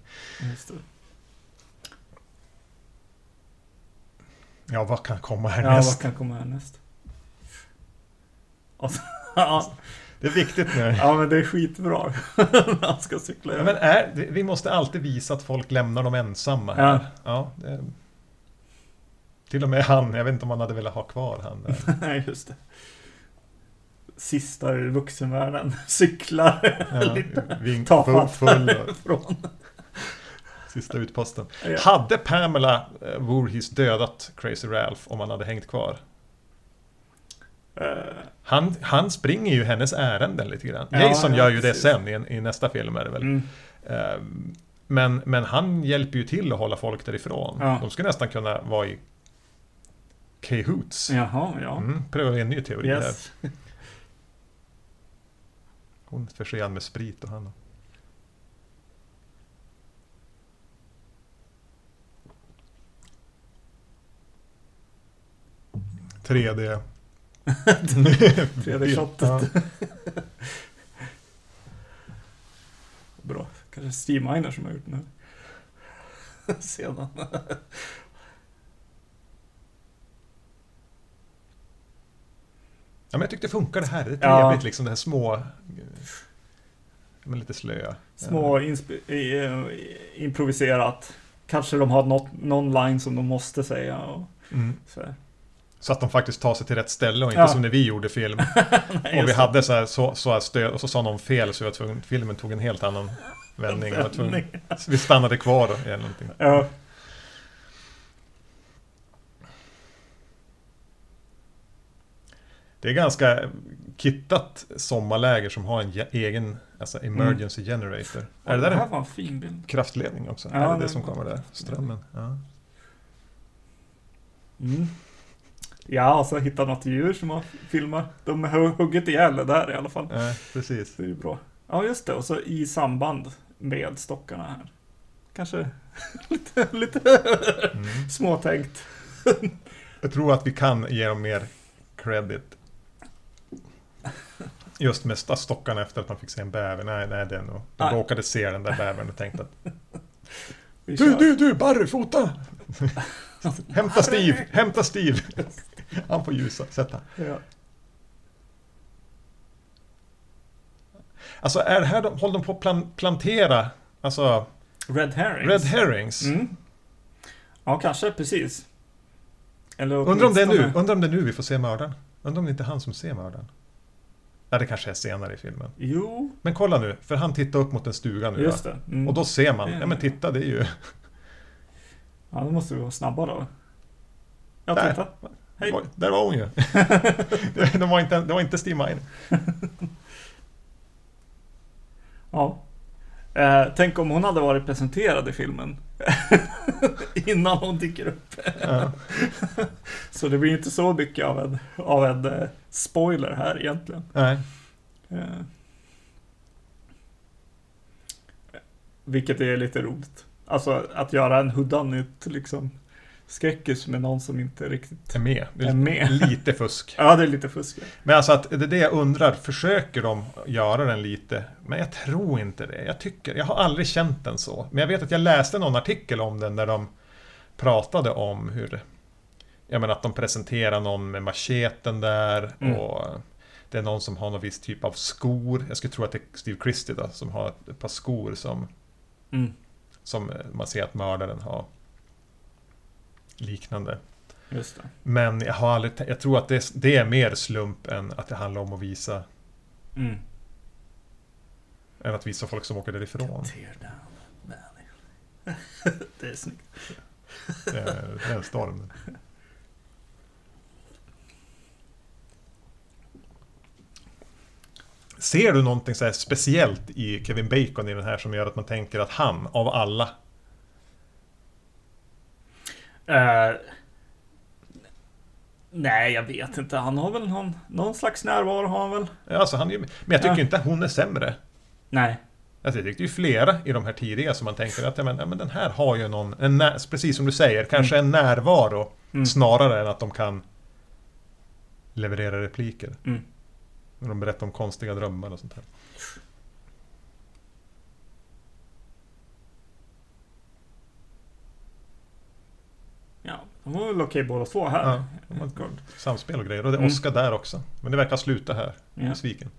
Ja, vad kan komma Ja, härnäst? vad kan komma härnäst? Och så- Ja, Det är viktigt nu. ja, men det är skitbra. Han ska cykla Ja, men är, vi måste alltid visa att folk lämnar dem ensamma. Här. Ja. Ja, det, till och med han, jag vet inte om han hade velat ha kvar han. Nej, just det. Sista i vuxenvärlden. Cyklar Ja, lite full, tafatt sista utposten. Ja. Hade Pamela uh, Voorhees dödat Crazy Ralph om han hade hängt kvar? Eh, Han, han springer ju hennes ärenden lite grann. Ja, Jason ja, gör ju det precis. sen i, i nästa film är det väl. mm. Ehm, Men, men han hjälper ju till att hålla folk därifrån. Ja. De skulle nästan kunna vara i Cahoots. Jaha, ja. Mm, pröva en ny teori här. Hon förser han med sprit och han... ...3D... Tredje shotet. Ja. Bra. Kanske Steve Miner som har gjort den här. sedan. Men jag tyckte det funkade här. Det är Ja. trevligt liksom, det här små... Men lite slöa. Små eh, improviserat. Kanske de har något, någon line som de måste säga. Och Mm. så. Så att de faktiskt tar sig till rätt ställe och inte Ja. som när vi gjorde film. Nej, och vi just hade så här, så, så här stöd och så sa någon fel så var tvungen, filmen tog en helt annan vändning. Vändning. vi stannade kvar eller någonting. Ja. Det är ganska kittat sommarläger som har en ge- egen alltså emergency generator. Är det där det här en var en fin bild. kraftledning också? Ja, är det det det- som kommer där? Strömmen? Ja. Mm. Ja, och så hitta något djur som har filmat. De har huggit ihjäl det där i alla fall. ja, precis. Det är ju bra. Ja, just det. Och så i samband med stockarna här. Kanske lite, lite Mm. småtänkt. Jag tror att vi kan ge dem mer credit. Just med st- stockarna efter att man fick se en bäver. Nej, nej, det är nog... De Nej. råkade se den där bävern och tänkte att Du, du, du, Barry, fota! hämta Steve, hämta Steve! Han får ljusa, sätta. Ja. Alltså är det här, de, håller de på att plan, plantera, alltså Red herrings. red herrings? Mm. Ja, kanske precis. Eller Undrar om det är nu, åtminstone- undrar om det är nu vi får se mördaren? Undrar om det inte är han som ser mördaren? Ja, det kanske är senare i filmen. Jo, Men kolla nu, för han tittar upp mot en stuga nu. just det. Mm. Och då ser man, ja men det. titta det är ju... Ja, då måste vi vara snabba då. Ja, Där. titta. Hej. Där var hon ju. det, var inte, det var inte Steve Miner. Ja. Eh, tänk om hon hade varit presenterad i filmen. Innan hon dyker upp. Ja. Så det blir inte så mycket av en, av en eh, spoiler här egentligen. Nej. Eh, vilket är lite roligt. Alltså att göra en huddannyt liksom skräckis med någon som inte riktigt Är med. Det är är med. Lite fusk. Ja, det är lite fusk. Men alltså att det är det jag undrar, försöker de göra den lite? Men jag tror inte det. Jag tycker, jag har aldrig känt den så. Men jag vet att jag läste någon artikel om den där de pratade om hur Jag menar att de presenterar någon med macheten där Mm. och Det är någon som har någon viss typ av skor. Jag skulle tro att det är Steve Christie då, som har ett par skor som Mm, Som man ser att mördaren har Liknande. Men jag har aldrig Jag tror att det, det är mer slump än att det handlar om att visa Mm. Än att visa folk som åker därifrån. Tear down Valley. det är snyggt. Det är, det är en storm. Ser du någonting så speciellt i Kevin Bacon i den här som gör att man tänker att han, av alla, Eh, nej, jag vet inte. Han har väl någon, någon slags närvaro har han väl? alltså han är men jag tycker Ja. inte att hon är sämre. Nej. Alltså jag tyckte ju flera i de här tidiga som man tänker att ja, men, ja, men den här har ju någon, en när, precis som du säger, kanske en närvaro Mm. snarare än att de kan leverera repliker. Mm. När de berättar om konstiga drömmar och sånt här. Ja, de var väl okej båda två här. Ja, samspel och grejer. Och det är Mm. Oscar där också. Men det verkar sluta här. Ja. besviken.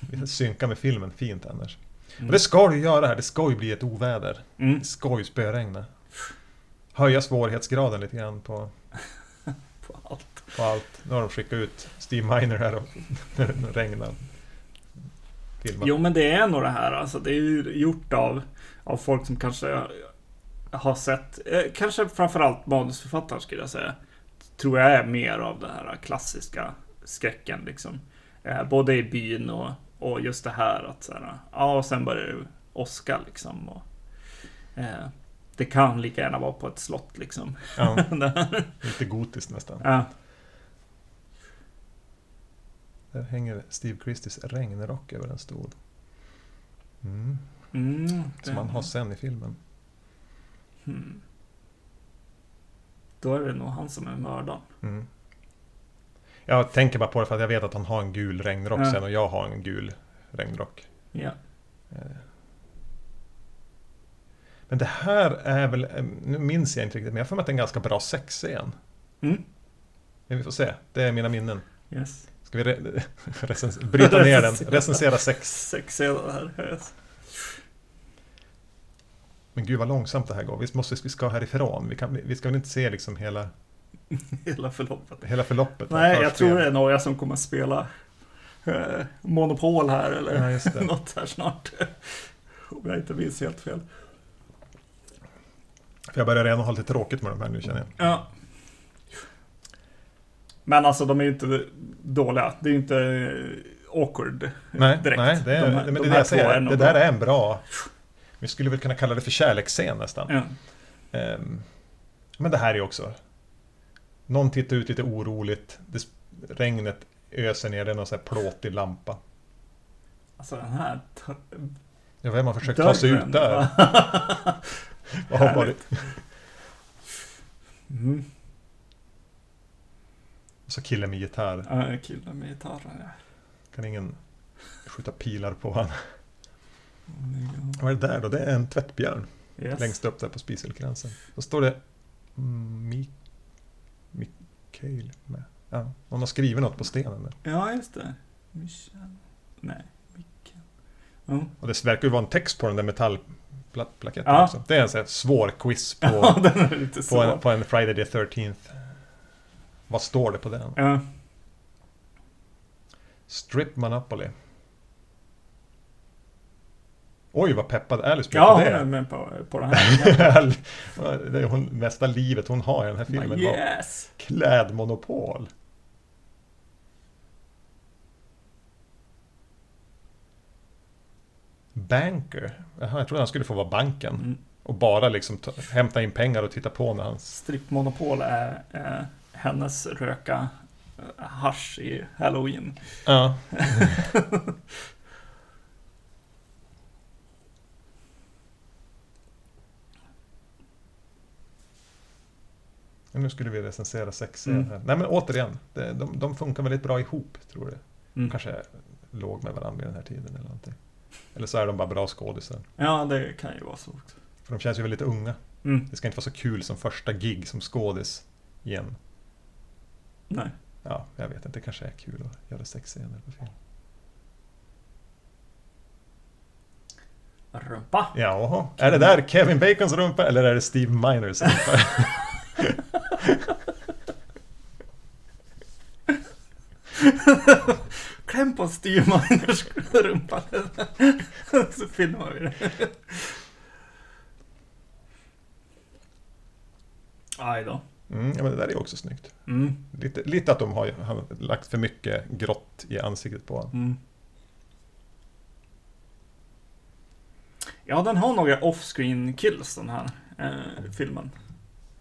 Vi synkar med filmen fint annars. Mm. Och det ska ju göra här. Det ska ju bli ett oväder. Mm. Det ska ju spöregna. Höja svårighetsgraden lite grann på, På allt. på allt. Nu har de skickat ut Steve Miner här och när det regnar. Filma. Jo, men det är nog det här. Alltså, det är ju gjort av, av folk som kanske har sett, eh, kanske framförallt manusförfattaren skulle jag säga. Tror jag är mer av den här klassiska skräcken liksom. Eh, både i byn och, och just det här att så här, ja, och sen börjar det åska liksom. Och, eh, det kan lika gärna vara på ett slott liksom. Ja, lite gotiskt nästan. ja. Där hänger Steve Christies regnrock över en stol. Mm. Mm, Som han har sen i filmen. Hmm. Då är det nog han som är mördaren. Mm. Jag tänker bara på det för att jag vet att han har en gul regnrock Ja. sen och jag har en gul regnrock. Ja. Men Men det här är väl, eh, nu minns jag inte riktigt, men jag får att det är en ganska bra sexscen. Mm. Men vi får se, det är mina minnen. Yes. Ska vi re bryta ner den? Recensera sex. Sexscenen här. Yes. Men gud vad långsamt det här går. Visst måste vi ska härifrån? Vi, kan, vi ska väl inte se liksom hela, Hela förloppet. hela förloppet? Nej, jag tror det är några som kommer spela eh, Monopol här eller Ja, just det. något här snart. Om jag inte minns helt fel. För jag börjar redan ha lite tråkigt med de här nu känner jag. Ja. Men alltså de är ju inte dåliga. Det är ju inte eh, awkward Nej, direkt. nej det, är, De här- men det, de är det jag säger. Det där är en bra... Vi skulle väl kunna kalla det för kärleksscen nästan. Ja. Ehm, men det här är också... Någon tittar ut lite oroligt. Det, regnet öser ner. Det är någon sån här plåtig lampa. Alltså den här Ja, vem har försökt ta sig dörren. ut där? Vad har varit? mm. Och så killen med gitarr. Ja, killen med gitarren ja. Kan ingen skjuta pilar på honom? Vad är det där då? Det är en tvättbjörn. Yes. Längst upp där på spiselkransen. Då står det mm, Mi, Mikael med. Ja, någon har skrivit något på stenen där. Ja, just det. Michel. Nej, Micke. Ja. Och det verkar ju vara en text på den där metallplaketten Ja. också. Det är en sån här svår quiz ja, på, lite på, en, på en Friday the 13th. Vad står det på den? Ja. Strip Monopoly. Oj, vad peppad Alice blev Ja, på hon det. är med på, på den här. det är hon, mesta livet hon har i den här filmen. var yes! Klädmonopol. Banker. Jaha, jag trodde han skulle få vara banken. Mm. Och bara liksom ta, hämta in pengar och titta på när han... Strippmonopol är eh, hennes röka eh, hasch i Halloween. Ja. nu skulle vi recensera sex Mm. Nej men återigen, det, de, de funkar väldigt bra ihop, tror jag. Mm. kanske låg med varandra vid den här tiden eller någonting. Eller så är de bara bra skådisar. Ja, det kan ju vara så också. För de känns ju väldigt unga. Mm. Det ska inte vara så kul som första gig som skådis igen. Nej. Ja, jag vet inte, det kanske är kul att göra sexscener på film. Rumpa. Jaha, är det där Kevin Bacons rumpa eller är det Steve Miners rumpa? Kläm på Steve Miners rumpa. så filmar vi det. Aj då. Mm, ja, men det där är också snyggt. Mm. Lite, lite att de har, har lagt för mycket grått i ansiktet på honom. Mm. Ja, den har några off-screen kills den här eh, filmen.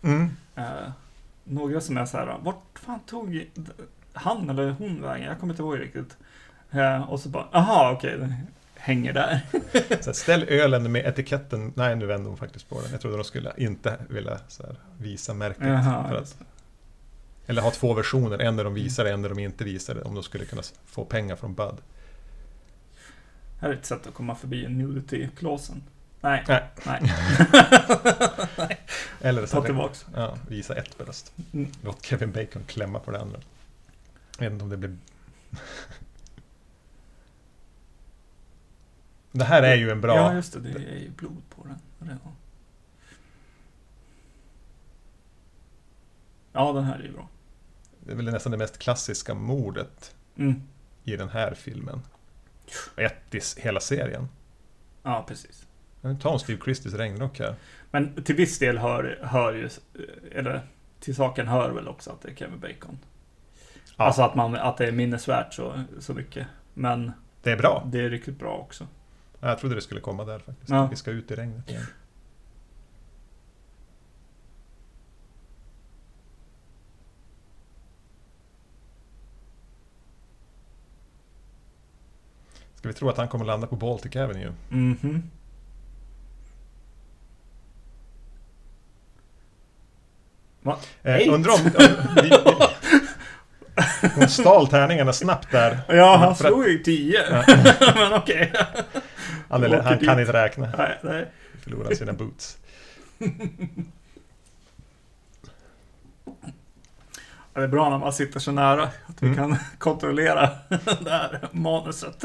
Mm. Eh, några som är så här, vart fan tog han eller hon vägen? Jag kommer inte ihåg riktigt. Eh, och så bara, aha okej, den hänger där. Så här, ställ ölen med etiketten, nej nu vände de faktiskt på den. Jag trodde de skulle inte vilja så här, visa märket. För att, eller ha två versioner, en där de visar det, en där de inte visar det. Om de skulle kunna få pengar från Bud. Här är ett sätt att komma förbi nudity-klåsen. Nej, Nej. nej. Eller så Ta tillbaks. ja, visa ett bröst. Mm. Låt Kevin Bacon klämma på det andra. Jag vet inte om det blir... det här är ju en bra... Ja, just det. Det är ju blod på den. Ja, den här är ju bra. Det är väl nästan det mest klassiska mordet Mm. i den här filmen. Och Ett i hela serien. Ja, precis. Men Ta en Steve Christies regnrock här. Men till viss del hör, hör ju, eller till saken hör väl också att det är Kevin Bacon. Ja. Alltså att, man, att det är minnesvärt så, så mycket. Men Det är bra. det är riktigt bra också. Ja, Jag trodde det skulle komma där faktiskt. Ja. Vi ska ut i regnet igen. Ska vi tro att han kommer landa på Baltic Avenue? Mhm. Va? Eh, undrar om... om vi, hon stal tärningarna snabbt där. Ja, han slog ju 10. Men okej. Han, han kan inte räkna. Nej, nej. Förlorar sina boots. Ja, Det är bra när man sitter så nära att vi Mm. kan kontrollera det här manuset.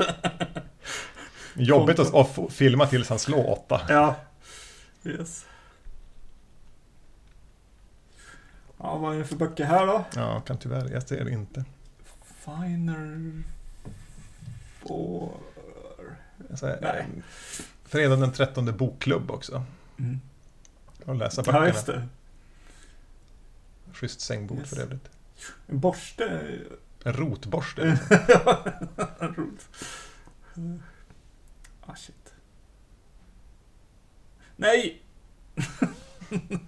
Jobbigt att, filma tills han slår åtta. Ja. Yes. Ja, vad är det för böcker här då? Ja, kan tyvärr, jag ser det inte. Finer... Four... Säger, Nej. eh, Fredag den 13 bokklubb också. Mm. Och läsa Ja, böckerna. just det. Schysst sängbord Yes. för övrigt. En borste. En rotborste. Roligt. Ah, shit. Nej!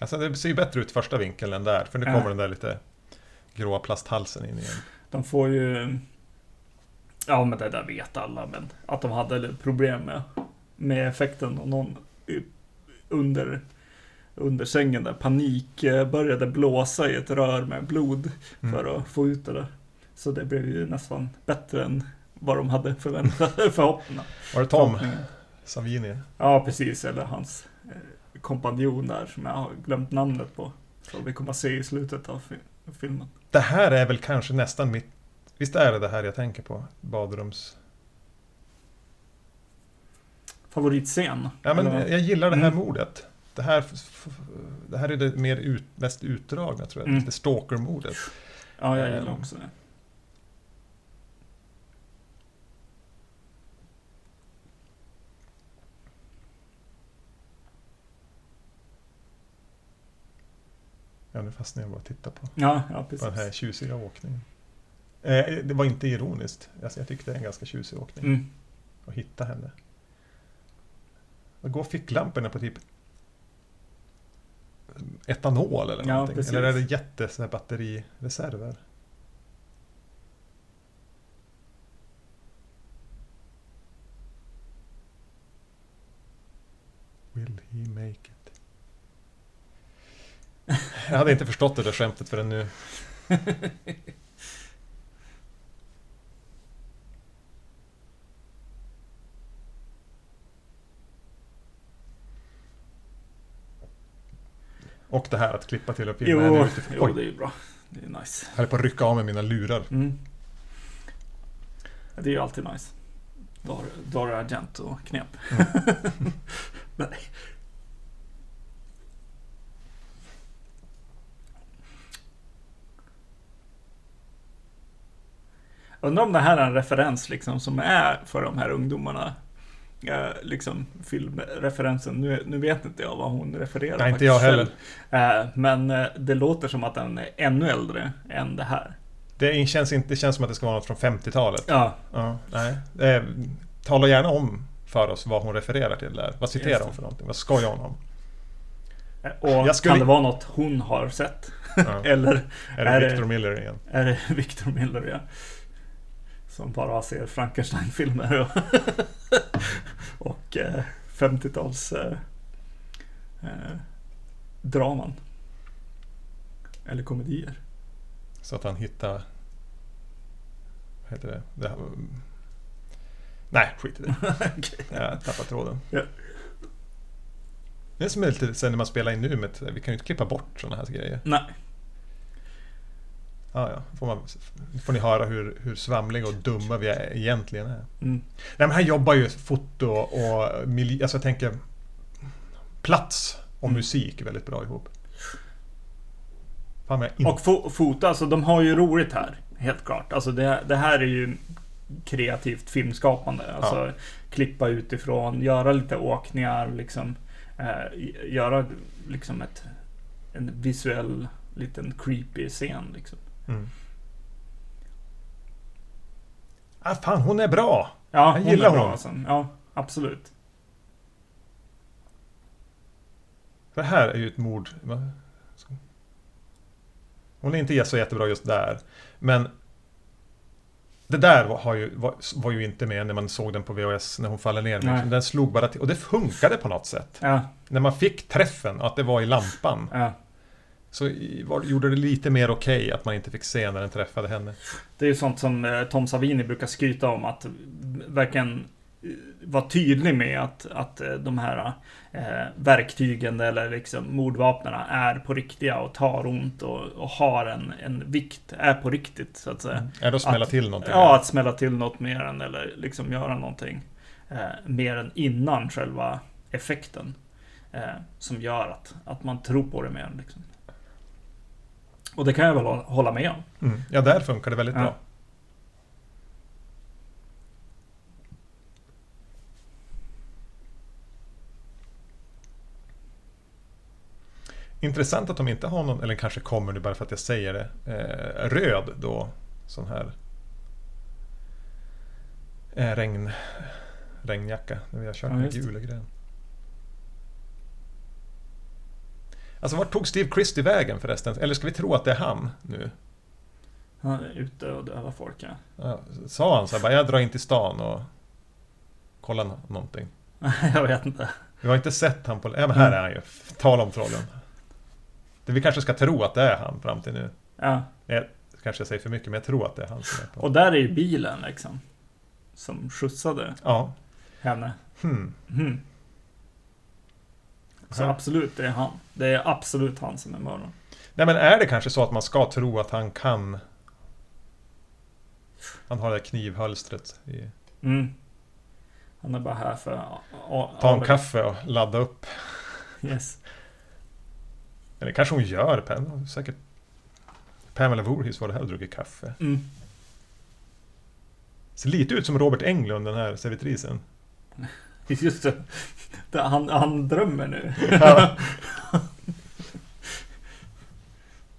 Alltså det ser ju bättre ut första vinkeln än där. För nu kommer den där lite gråa plasthalsen in igen. De får ju... Ja, men det där vet alla, men att de hade problem med, med effekten och någon under, under sängen där panik eh, började blåsa i ett rör med blod Mm. för att få ut det där. Så det blev ju nästan bättre än vad de hade förväntat förhoppningar. Var det Tom. Savini? Ja, precis. Eller hans eh, kompanjon där som jag har glömt namnet på. Så vi kommer att se i slutet av fi- filmen. Det här är väl kanske nästan mitt... Visst är det det här jag tänker på? Badrums... Favoritscen? Ja, men Eller? jag gillar det här Mm. mordet. Det här, det här är det mer ut, mest utdragna tror jag. Mm. Lite stalker-mordet. Ja, jag gillar Ehm. också det. Ja, nu fastnar jag bara och tittar på, Ja, ja på den här tjusiga åkningen. Eh, det var inte ironiskt. Alltså, jag tyckte det är en ganska tjusig åkning. Mm. Att hitta henne. Vad går ficklamporna på typ etanol eller Ja, någonting? precis. Eller är det jätte batterireserver? Jag hade inte förstått det där skämtet förrän nu. Och det här att klippa till och filma Jo, jo, det är ju bra. Det är nice. jag höll på att rycka av mig mina lurar. Mm. Det är ju alltid nice. Dar- Dario Argento-knep. Nej. Undrar om det här är en referens liksom som är för de här ungdomarna. Eh, liksom filmreferensen. Nu, nu vet inte jag vad hon refererar Nej, inte jag heller. Eh, men eh, det låter som att den är ännu äldre än det här. Det känns, inte, det känns som att det ska vara något från 50-talet. Ja, Ja, nej. Eh, tala gärna om för oss vad hon refererar till där. Vad citerar hon för någonting? Vad skojar hon om? Eh, och skulle- kan det vara något hon har sett? Ja. Eller Är det är det- Victor Miller igen? är det Victor Miller ja? Som bara ser Frankenstein-filmer och, och eh, 50-tals eh, eh, draman. Eller komedier. Så att han hittar... Vad heter det? det här, nej, skit i det. Okej. Jag tappar tråden. Ja. Det är som är lite sen när man spelar in nu med Vi kan ju inte klippa bort sådana här grejer. Nej, Ja, ja. Får, man, får ni höra hur, hur svamliga och dumma vi är, egentligen är. mm. Nej, men han jobbar ju foto och miljö. Alltså jag tänker plats och Mm. musik väldigt bra ihop. Fan, in... Och fo- fota, alltså de har ju roligt här. Helt klart. Alltså det, det här är ju kreativt filmskapande. Alltså klippa utifrån, göra lite åkningar, liksom. Eh, göra liksom ett, en visuell, liten creepy scen liksom. Mm. Ah, fan, hon är bra! Ja, Jag hon gillar är bra honom. alltså. Ja, absolut. Det här är ju ett mord. Hon är inte så jättebra just där. Men det där var, ju, var, var ju inte med när man såg den på VHS när hon faller ner. Nej. Den slog bara till. Och det funkade på något sätt. Ja, När man fick träffen, att det var i lampan. ja. Så var, gjorde det lite mer okej att man inte fick se när den träffade henne. Det är ju sånt som eh, Tom Savini brukar skryta om att verkligen vara tydlig med att, att eh, de här eh, verktygen eller liksom mordvapnen är på riktiga och tar ont och, och har en, en vikt, är på riktigt så att säga. Mm. Är det att smälla att, till någonting? Ja, att smälla till något mer än eller liksom göra någonting eh, mer än innan själva effekten. Eh, som gör att, att man tror på det mer. Liksom. Och det kan jag väl hålla med om. Mm. Ja, där funkar det väldigt ja. bra. Intressant att de inte har någon, eller kanske kommer nu bara för att jag säger det, eh, röd då. Sån här eh, regn, regnjacka. Vi har kört ja, med gul och grön. Alltså vart tog Steve Christie vägen förresten? Eller ska vi tro att det är han nu? Han är ute och dövar folk ja. ja sa han så här, bara, jag drar in till stan och kollar någonting? jag vet inte. Vi har inte sett han på... Ja men här är han ju. Tala om trollen. Det vi kanske ska tro att det är han fram till nu. Ja. Jag, kanske jag säger för mycket, men jag tror att det är han som är på. Och där är ju bilen liksom. Som skjutsade ja. henne. Hmm. Hmm. Så ja. absolut, det är han. Det är absolut han som är mördaren. Nej men är det kanske så att man ska tro att han kan... Han har det där knivhölstret i... Mm. Han är bara här för att... Ta en kaffe och ladda upp. Yes. Eller kanske hon gör. Pam, säkert Pamela Voorhees var det här och druckit kaffe. Mm. Ser lite ut som Robert Englund, den här servitrisen. Just det. Han, han drömmer nu. Ja.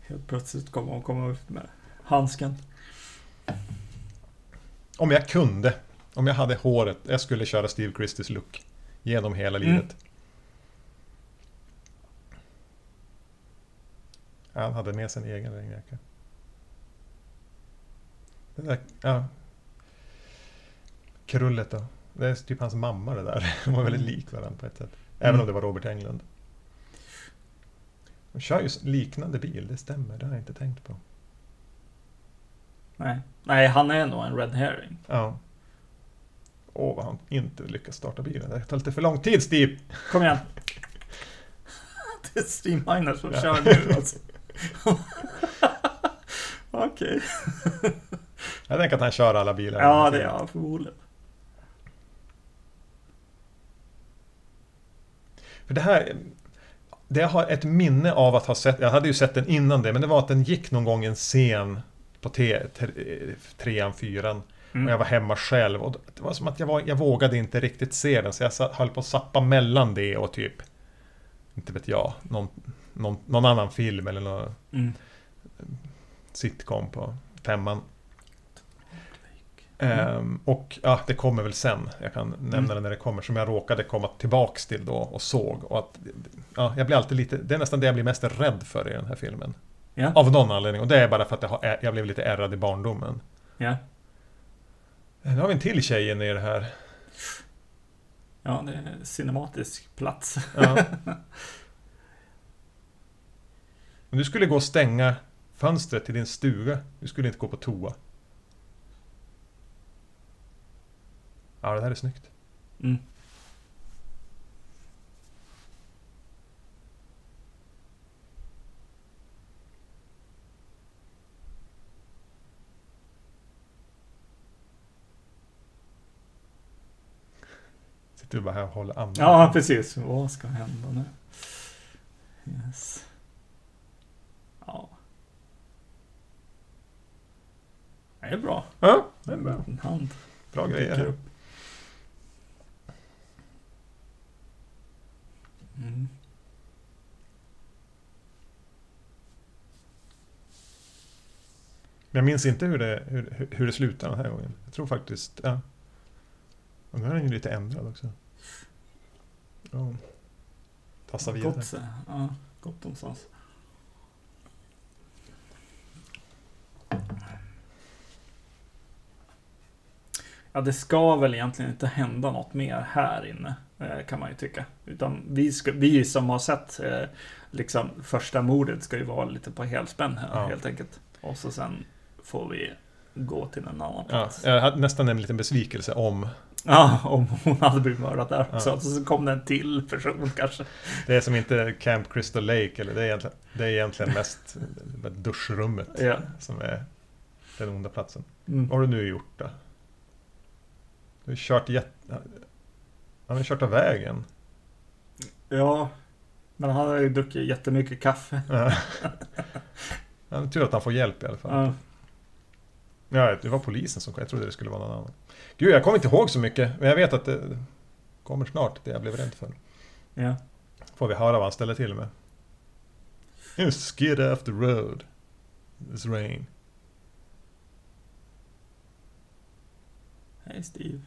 Helt plötsligt kommer hon komma ut med handsken. Om jag kunde. Om jag hade håret. Jag skulle köra Steve Christies look. Genom hela mm. livet. Han hade med sig en egen regnjacka. Det där, ja. Krullet då. Det är typ hans mamma det där. De var väldigt mm. lik varandra på ett sätt. Även mm. om det var Robert Englund. De kör ju liknande bil, det stämmer. Det har jag inte tänkt på. Nej, Nej han är nog en red herring. Ja. Åh, vad han inte lyckas starta bilen. Det tar lite för lång tid, Steve! Kom igen! det är Steve Miner som ja. kör nu alltså. Okej. jag tänker att han kör alla bilar. Ja, det gör han förmodligen. För det här... Det har ett minne av att ha sett, jag hade ju sett den innan det, men det var att den gick någon gång en scen på te, te, trean, fyran. Mm. Och jag var hemma själv och det var som att jag, var, jag vågade inte riktigt se den. Så jag höll på att sappa mellan det och typ, inte vet jag, någon, någon, någon annan film eller någon mm. sitcom på femman. Mm. Och ja, det kommer väl sen. Jag kan nämna mm. det när det kommer. Som jag råkade komma tillbaks till då och såg. Och att, ja, jag blir alltid lite, det är nästan det jag blir mest rädd för i den här filmen. Ja. Av någon anledning. Och det är bara för att jag, har, jag blev lite ärrad i barndomen. Ja. Nu har vi en till tjej inne i det här. Ja, det är en cinematisk plats. Ja. Om du skulle gå och stänga fönstret till din stuga, du skulle inte gå på toa. Ja, det här är snyggt. Mm. Sitter du bara här och håller andan? Ja, precis. Vad ska hända nu? Yes. Ja. Det är bra. Ja, det är bra. En hand. Bra grejer. Upp. Mm. Jag minns inte hur det, hur, hur det slutar den här gången. Jag tror faktiskt, ja. Och nu är den ju lite ändrad också. Ja. Tassa vidare. Gott, ja, gott någonstans. Ja, det ska väl egentligen inte hända något mer här inne, kan man ju tycka. Utan vi, ska, vi som har sett eh, liksom första mordet ska ju vara lite på helspänn här, ja. helt enkelt. Och så sen får vi gå till en annan plats. Ja, jag hade nästan en liten besvikelse om Ja, om hon hade blivit mördad där också. Ja. Så kom det en till person kanske. Det är som inte Camp Crystal Lake, eller det är egentligen, det är egentligen mest duschrummet Ja. som är den onda platsen. Mm. Vad har du nu gjort då? Du har kört jätte... Han har kört av vägen. Ja, men han har ju druckit jättemycket kaffe. Ja. Är tur att han får hjälp i alla fall. Ja. Ja, det var polisen som kom. Jag trodde det skulle vara någon annan. Gud, jag kommer inte ihåg så mycket. Men jag vet att det kommer snart, det jag blev rädd för. ja. Får vi höra vad han ställer till med. You skid off the road. It's rain. Hej Steve.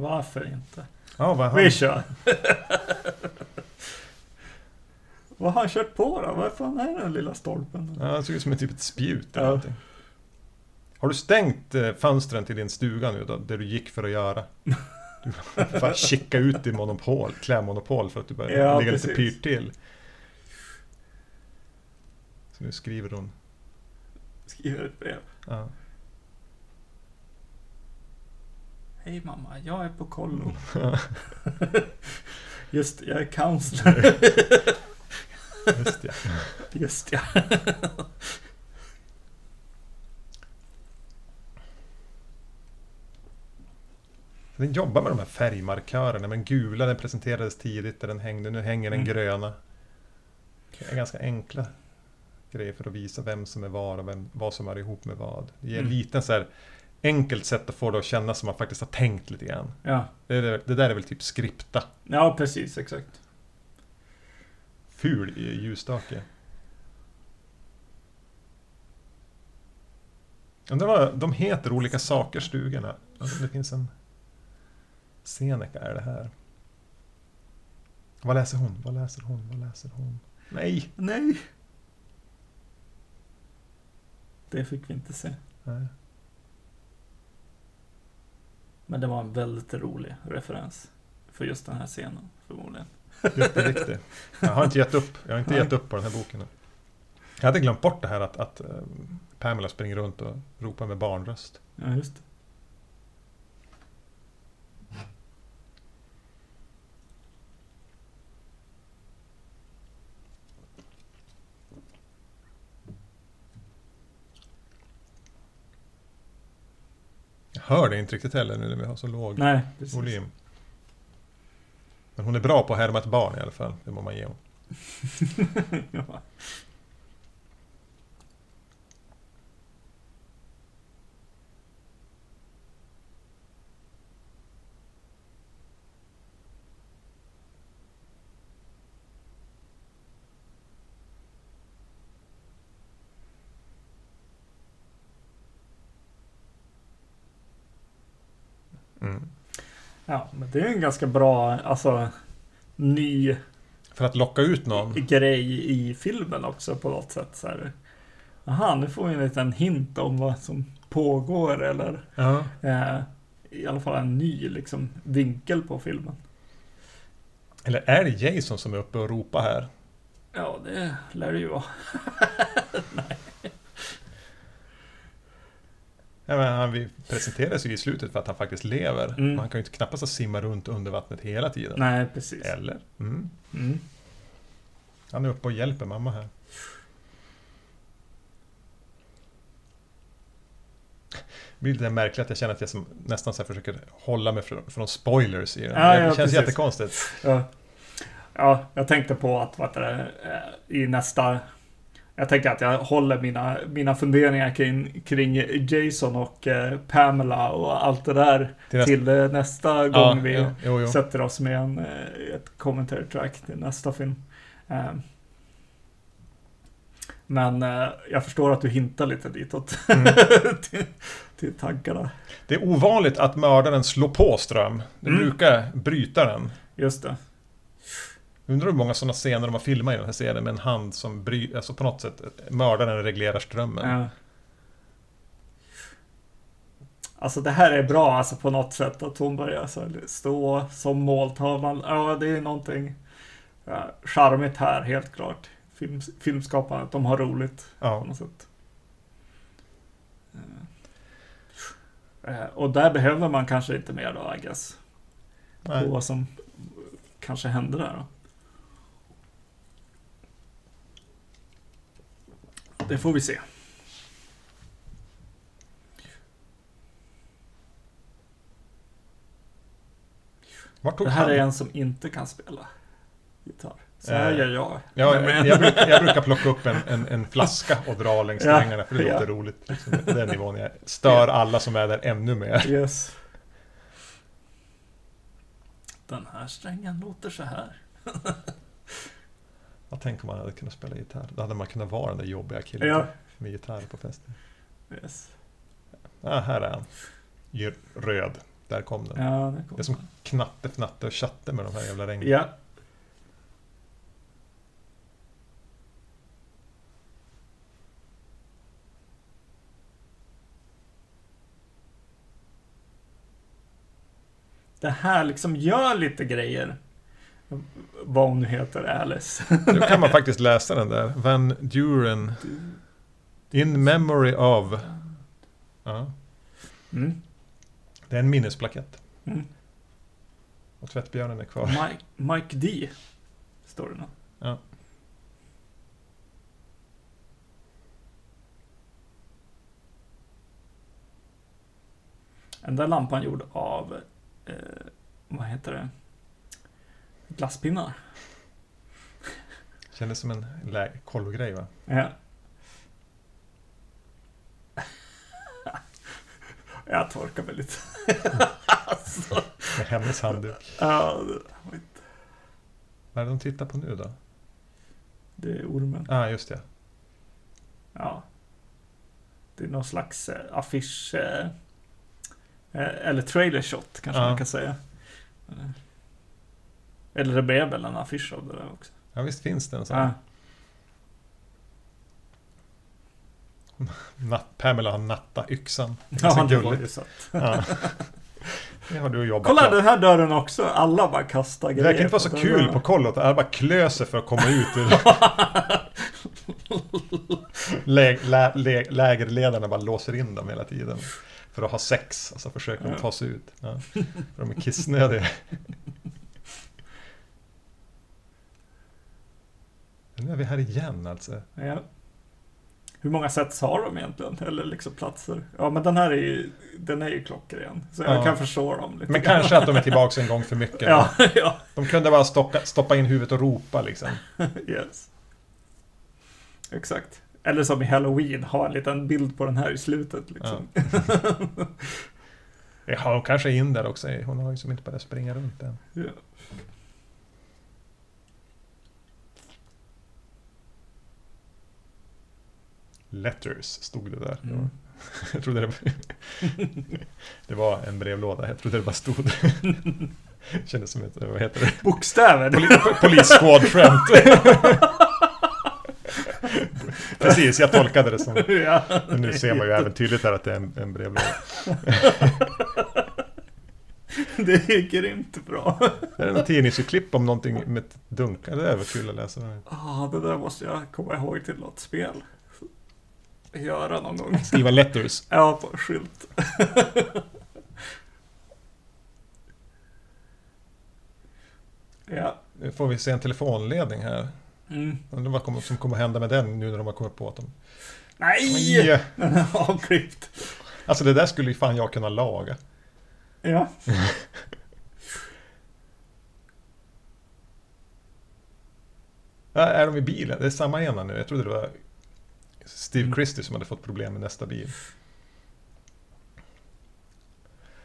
Varför inte? Ja, vad han... Vi kör! Vad har han kört på då? Vad fan är den lilla stolpen? Ja, han såg ut som ett typ ett spjut eller Ja. någonting. Har du stängt eh, fönstren till din stuga nu då? Det du gick för att göra? Du får bara kika ut i monopol, klädmonopol för att du börjar Ja, ligga lite precis. pyrt till. Så nu skriver hon. Skriver ett brev. Ja. Hej mamma, jag är på kollo. Just jag är counselor. Just ja. Just ja. Den jobbar med de här färgmarkörerna. Men gula den presenterades tidigt där den hängde. Nu hänger den Mm. gröna. Det är ganska enkla grejer för att visa vem som är var och vem, vad som är ihop med vad. Det ger Mm. lite så här enkelt sätt att få det att kännas som man faktiskt har tänkt lite grann. Ja, Det, är- det där är väl typ skripta. ja precis exakt. Ful ljusstake. Undrar vad de heter, olika saker, stugorna. Det finns en... Seneca är det här. Vad läser hon? Vad läser hon? Vad läser hon? Nej! Nej. Det fick vi inte se. Nej. Men det var en väldigt rolig referens. För just den här scenen, förmodligen. Jätteriktig. Jag har inte gett upp. Jag har inte gett upp på den här boken. Jag hade glömt bort det här att, att eh, Pamela springer runt och ropar med barnröst. Ja, just det. Hör det inte riktigt heller nu när vi har så låg Nej, precis. volym. Men hon är bra på att härma ett barn i alla fall. Det må man ge hon. ja. Ja, men det är en ganska bra, alltså, ny För att locka ut någon. grej i filmen också på något sätt. Så här. Aha, nu får vi en liten hint om vad som pågår eller Ja. eh, i alla fall en ny liksom, vinkel på filmen. Eller är det Jason som är uppe och ropar här? Ja, det lär det ju vara. Ja, men han presenteras ju i slutet för att han faktiskt lever. Mm. Man kan ju knappast simma runt under vattnet hela tiden. Nej, precis. Eller? Mm. Mm. Han är uppe och hjälper mamma här. Det blir lite märkligt att jag känner att jag som, nästan så försöker hålla mig från, från spoilers i den. Ja, det ja, känns precis. jättekonstigt. Ja. ja, jag tänkte på att vad det, eh, i nästa... Jag tänker att jag håller mina, mina funderingar kring, kring Jason och eh, Pamela och allt det där Till nästa- till eh, nästa gång vi jo, jo, jo. sätter oss med en, eh, ett commentary track till nästa film. Eh, Men eh, jag förstår att du hintar lite ditåt. Mm. till, till tankarna. Det är ovanligt att mördaren slår på ström. Det Mm. brukar bryta den. Just det. Undrar hur många sådana scener de har filmat i den här serien med en hand som bryter, alltså på något sätt, mördaren reglerar strömmen. Ja. Alltså det här är bra alltså på något sätt att hon börjar så stå som måltavlan. Ja, det är någonting ja, charmigt här helt klart. film, filmskapandet. De har roligt på Ja, något sätt. Eh, eh, Och där behöver man kanske inte mer då, I guess. På nej. vad som kanske hände där då. Det får vi se. Det här han? är en som inte kan spela gitarr. Så här Eh, gör jag. Ja, Men- jag, brukar, jag brukar plocka upp en, en, en flaska och dra längs Ja, strängarna för det ja. låter roligt. Liksom, den nivån jag stör alla som är där ännu mer. Yes. Den här strängen låter så här. Jag tänker man hade kunnat spela gitarr. Då hade man kunnat vara den där jobbiga killen Ja. med gitarr på festen. Yes. Ah, här är han. Röd. Där kom den. Ja, det Det är som knatte, fnatte och chatte med de här jävla regnen. Ja. Det här liksom gör lite grejer. Vad hon nu heter, Alice. Nu kan man faktiskt läsa den där. Van Duren. In memory of. Ja, Mm. det är en minnesplakett. Mm. Och tvättbjörnen är kvar. Mike, Mike D. Står det nu. Ja. Den där lampan gjord av, eh, vad heter det? Glasspinnar. Kändes som en kollogrej va? Ja. Jag torkar mig lite. alltså. Med hennes handduk. Ja, Vad är det de tittar på nu då? det är ormen. Ja, ah, just det. Ja. Det är någon slags eh, affisch. Eh, eh, eller trailer shot kanske Ja. man kan säga. Eller det blev väl en affisch av det där också. Ja, visst finns det en sån. Ja. Pamela har natta yxan. Det är Ja, det var ju så. Ja. Det har du jobbat Kolla på. den här dörren också. Alla bara kastar Det grejer. verkar inte vara så kul där. på kollot. Alla bara klöser för att komma ut ur... Lä, lä, lä, lägerledarna bara låser in dem hela tiden. För att ha sex. Alltså försöker de ta sig ut. Ja. För de är kissnödiga. Nu är vi här igen alltså. Ja. Hur många sets har de egentligen? Eller liksom platser? Ja, men den här är ju, den är ju klockren. Så jag Ja. kan förstå dem lite Men grann. kanske att de är tillbaka en gång för mycket. Ja, ja. De kunde bara stoppa, stoppa in huvudet och ropa liksom. Yes. Exakt. Eller som i Halloween, ha en liten bild på den här i slutet liksom. Ja, hon kanske är in där också. Hon har ju som inte börjat springa runt än. Ja. Letters stod det där. Mm. Jag trodde det, det var en brevlåda. Jag trodde det bara stod. Kändes som ett, vad heter det? Bokstäver! Poli- Polis-squad-skämt. Precis, jag tolkade det som... ja. Men nu ser man ju även tydligt här att det är en, en brevlåda. Det är grymt bra. Det är en tidningsklipp om någonting med ett dunk. Det där var kul att läsa. Ah, det där måste jag komma ihåg till något spel. Göra någon gång. Skriva letters. Ja, på en skylt. ja. Nu får vi se en telefonledning här. Mm. Undrar vad kommer, som kommer hända med den nu när de har kommit på att de... Nej! Aj! Den är avklippt. Alltså det där skulle ju fan jag kunna laga. Ja. Ja, är de i bilen? Det är samma ena nu. Jag trodde det var Steve Mm. Christie som hade fått problem med nästa bil.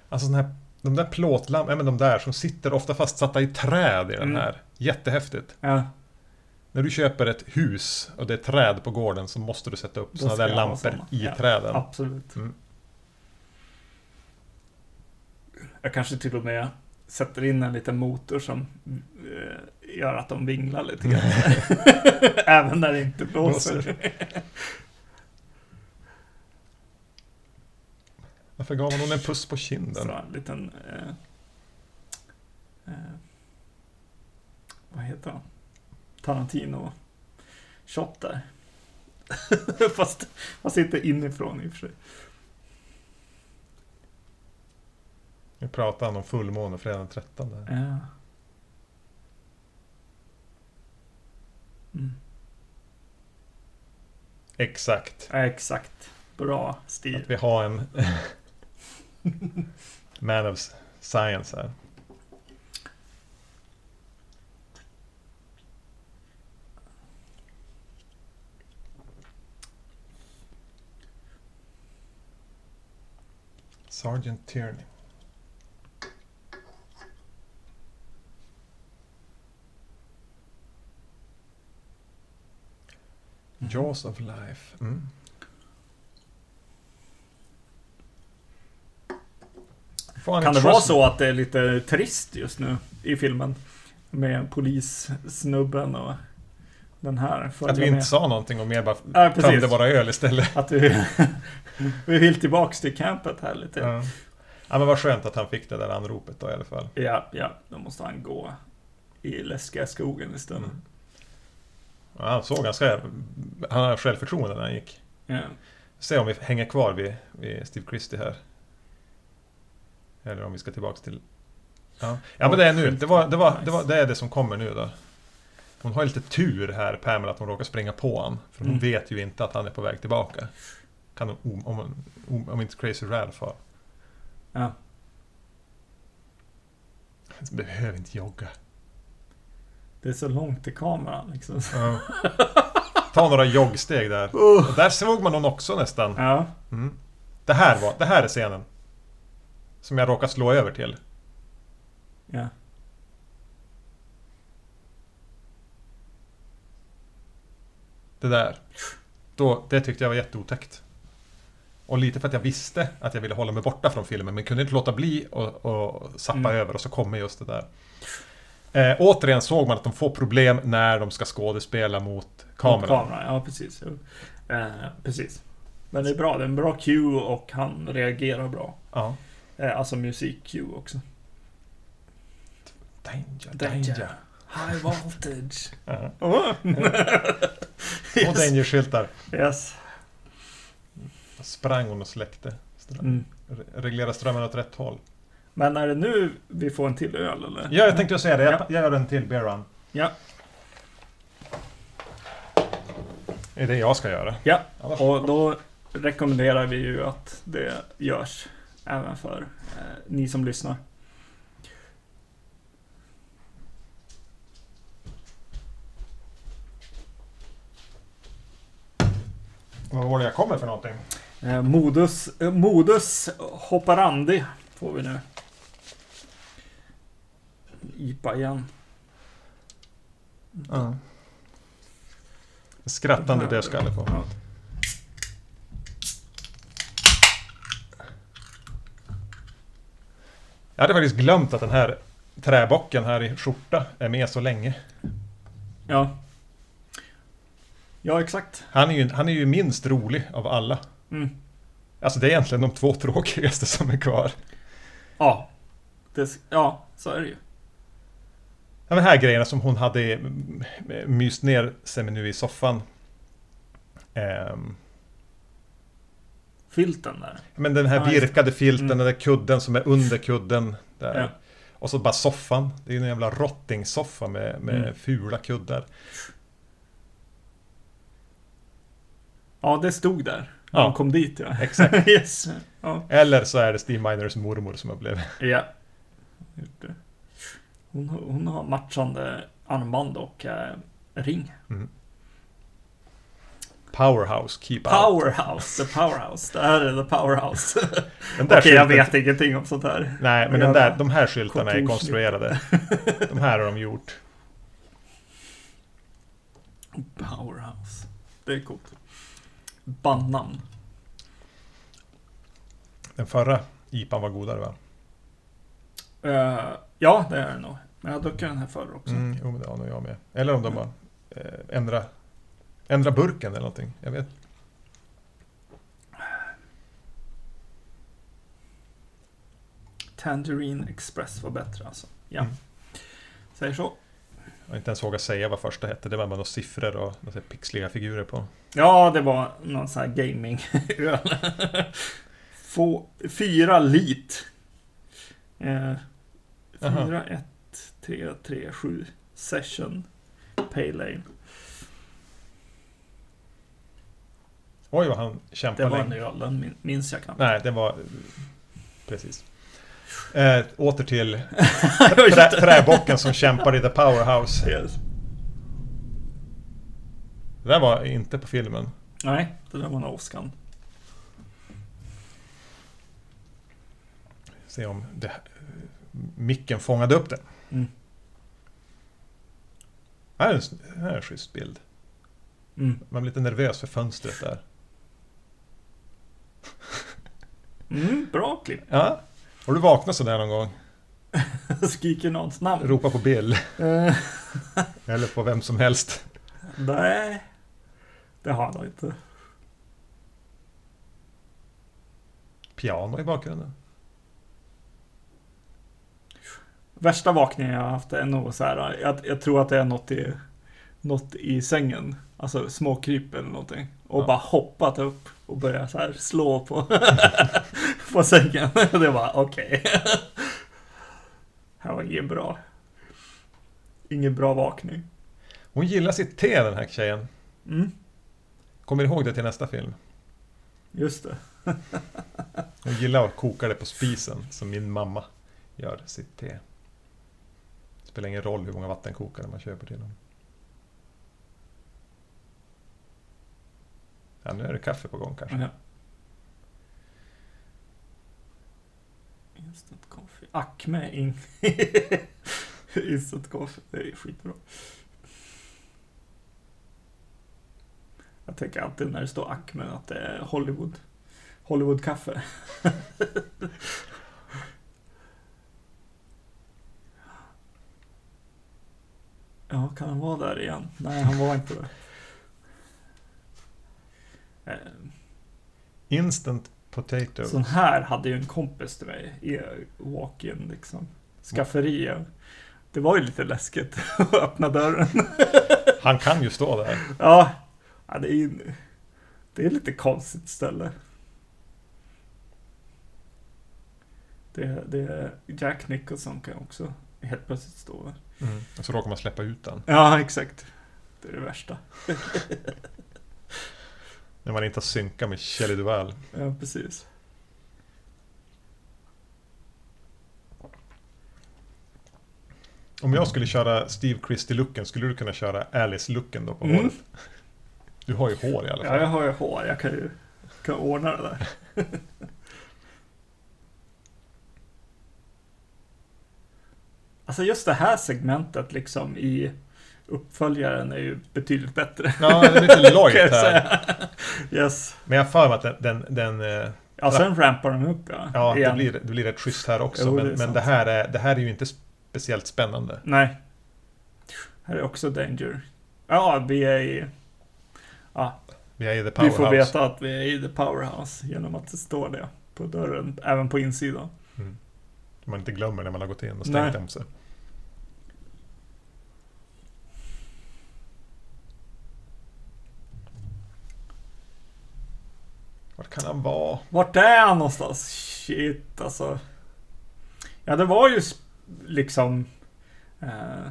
Alltså här, de där plåtlamporna, ja, men de där som sitter ofta fastsatta i träd i den Mm. här. Jättehäftigt. ja. När du köper ett hus och det är träd på gården så måste du sätta upp ska där lampor såna. i Ja, träden. Absolut. Mm. Jag kanske till och med sätter in en liten motor som eh, gör att de vinglar lite grann. Även när det inte blåser. Varför gav hon en puss på Så kinden? en liten... Eh, eh, vad heter han? Tarantino. shot där. fast, fast inte inifrån i och för sig. Nu pratar han om fullmåne fredag den 13. Där. Ja. Mm. Exakt. Ja, Exakt. Bra stil. Att vi har en man of science här. Sergeant Tierney. Jaws of Life. Mm. Får han Kan det vara så att det är lite trist just nu i filmen? Med polissnubben och den här. Att vi inte med. sa någonting och mer bara Ja, tömde våra öl istället. Att vi, vi vill tillbaks till campet här lite. Ja. ja men vad skönt att han fick det där anropet då i alla fall. Ja, ja, då måste han gå i läskiga skogen istället. Mm. Han såg ganska... Han har självförtroende när han gick. Ja. Se om vi hänger kvar vid, vid Steve Christie här. Eller om vi ska tillbaks till... Ja, ja men det är nu. Det, var, det, var, det, var, det är det som kommer nu då. Hon har lite tur här, Pamela, att hon råkar springa på honom. För hon Mm. vet ju inte att han är på väg tillbaka. Kan hon, om, om, om, inte Crazy Ralph har. ja. Behöver inte jogga. Det är så långt till kameran liksom. Ja. Ta några joggsteg där. Uh. Och där såg man hon också nästan. Ja. Mm. Det, här var, det här är scenen. Som jag råkar slå över till. Ja. Det där. Då, det tyckte jag var jätteotäckt. Och lite för att jag visste att jag ville hålla mig borta från filmen men kunde inte låta bli och, och sappa Mm. över och så kommer just det där. Eh, återigen såg man att de får problem när de ska skådespela mot kameran. Kameran, ja precis. Eh, precis. Men det är bra, det är en bra cue och han reagerar bra. Ja. Eh, alltså musik-cue också. Danger, Danger. danger. High voltage. Ja. oh. Och danger-skyltar. yes. Sprang hon och släckte. Ström. Mm. Re- Reglera strömmen åt rätt håll. Men är det nu vi får en till öl eller? Ja, jag tänkte säga det. Jag, Ja. jag gör en till beer run. Ja. Det är det jag ska göra. Ja, och då rekommenderar vi ju att det görs även för eh, ni som lyssnar. Vad var det jag kommer för någonting? Eh, modus, eh, modus Hopparandi får vi nu. IPA igen. Ja. Skrattande dödskalle på. Ja. Jag hade faktiskt glömt att den här träbocken här i skjorta är med så länge. Ja. Ja, exakt. Han är ju, han är ju minst rolig av alla. Mm. Alltså det är egentligen de två tråkigaste som är kvar. Ja. Det, ja, så är det ju. Ja, här grejerna som hon hade mm, myst ner sig med nu i soffan. Ehm, Filten där. men den här virkade filten, Mm. den där kudden som är under kudden. Där. Ja. Och så bara soffan. Det är ju en jävla rottingsoffa med, med Mm. fula kuddar. Ja, det stod där. När Ja. de kom dit ja. Exakt. yes. Ja. Eller så är det Steve Miners mormor som har blivit... ja. Hon, har- hon har matchande armband och eh, ring. Powerhouse, keep out. Powerhouse, the powerhouse. Det här är the powerhouse. Den Okej, jag skylten- vet ingenting om sånt här. Nej, men den där, de här skyltarna är konstruerade. De här har de gjort. Powerhouse. Det är coolt. Bandnamn. Den förra IPAn var godare va? Eh, ja, det är det nog. Men jag druckit den här förr också. Mm, jo, det har nog jag med. Eller om de bara eh, ändra, ändra burken eller någonting. Jag vet. Tangerine Express var bättre alltså. Ja. Mm. Säger så. Jag inte ens vågat säga vad första hette. Det var bara några siffror och några pixliga figurer på. Ja, det var någon sån här gaming-öl. Få- Fyra lit. Eh, fyra, ett, tre, tre, sju. Session. Pale Ale. Oj vad han Det kämpade var en länge. öl, den min- minns jag knappt. Nej, det var... Precis. Eh, åter till trä, träbocken som kämpar i The Powerhouse. Yes. Det där var inte på filmen. Nej, det där var nog åskan. Se om det, micken fångade upp det. Mm. Här är en, här är en schysst bild. Mm. Man blir lite nervös för fönstret där. Mm, bra klipp. Ja. Har du vaknat sådär någon gång? Skriker någons namn. Ropa på Bill. Eh, Eller på vem som helst. nej, det har jag inte. Piano i bakgrunden. Värsta vakningen jag har haft är nog så här. Jag, jag tror att det är något i, något i sängen. Alltså småkryp eller någonting. Och Ja. bara hoppat upp och börjat så här slå på, på sängen. Det var okej. Det här var inget bra. Ingen bra vakning. Hon gillar sitt te den här tjejen. Mm, Kommer ihåg det till nästa film. just det. Hon gillar att koka det på spisen som min mamma gör sitt te. Det spelar ingen roll hur många vattenkokare man köper till dem. Ja, nu är det kaffe på gång kanske. Ja. Instant coffee. Acme in. Instant coffee. Det är skitbra. Jag tänker alltid när det står Acme att det är Hollywood. Hollywood-kaffe. Ja, kan han vara där igen? Nej, han var inte det. Eh, Instant potato. Sån här hade ju en kompis till mig i walk-in liksom. Skafferi. Det var ju lite läskigt att öppna dörren. Han kan ju stå där. Ja, det är ju det är lite konstigt ställe. Det, det är Jack Nicholson kan också helt plötsligt stå där. Mm. Och så råkar man släppa ut den. Ja, exakt. Det är det värsta. När man inte har synkat med Shelley Duvall. Ja, precis. Om jag skulle köra Steve Christie-looken, skulle du kunna köra Alice-looken då på Mm. håret? Du har ju hår i alla Ja, fall. jag har ju hår. Jag kan ju kan ordna det där. alltså just det här segmentet liksom i uppföljaren är ju betydligt bättre. Ja, det är lite lojt här. Yes. Men jag har för mig att den, den, den eh, Ja, sen rampar de upp ja. Ja, det blir, det blir rätt schysst här också. Jo, det men men sant. det, här är, det här är ju inte speciellt spännande. Nej. Här är också Danger. Ja, vi är i... Ja, Vi är i The vi Powerhouse. får veta att vi är i The Powerhouse genom att det står det på dörren, även på insidan. Man inte glömmer när man har gått in och stängt Nej. om sig. Vart kan han vara? Vart är han någonstans? Shit alltså. Ja, det var ju liksom eh,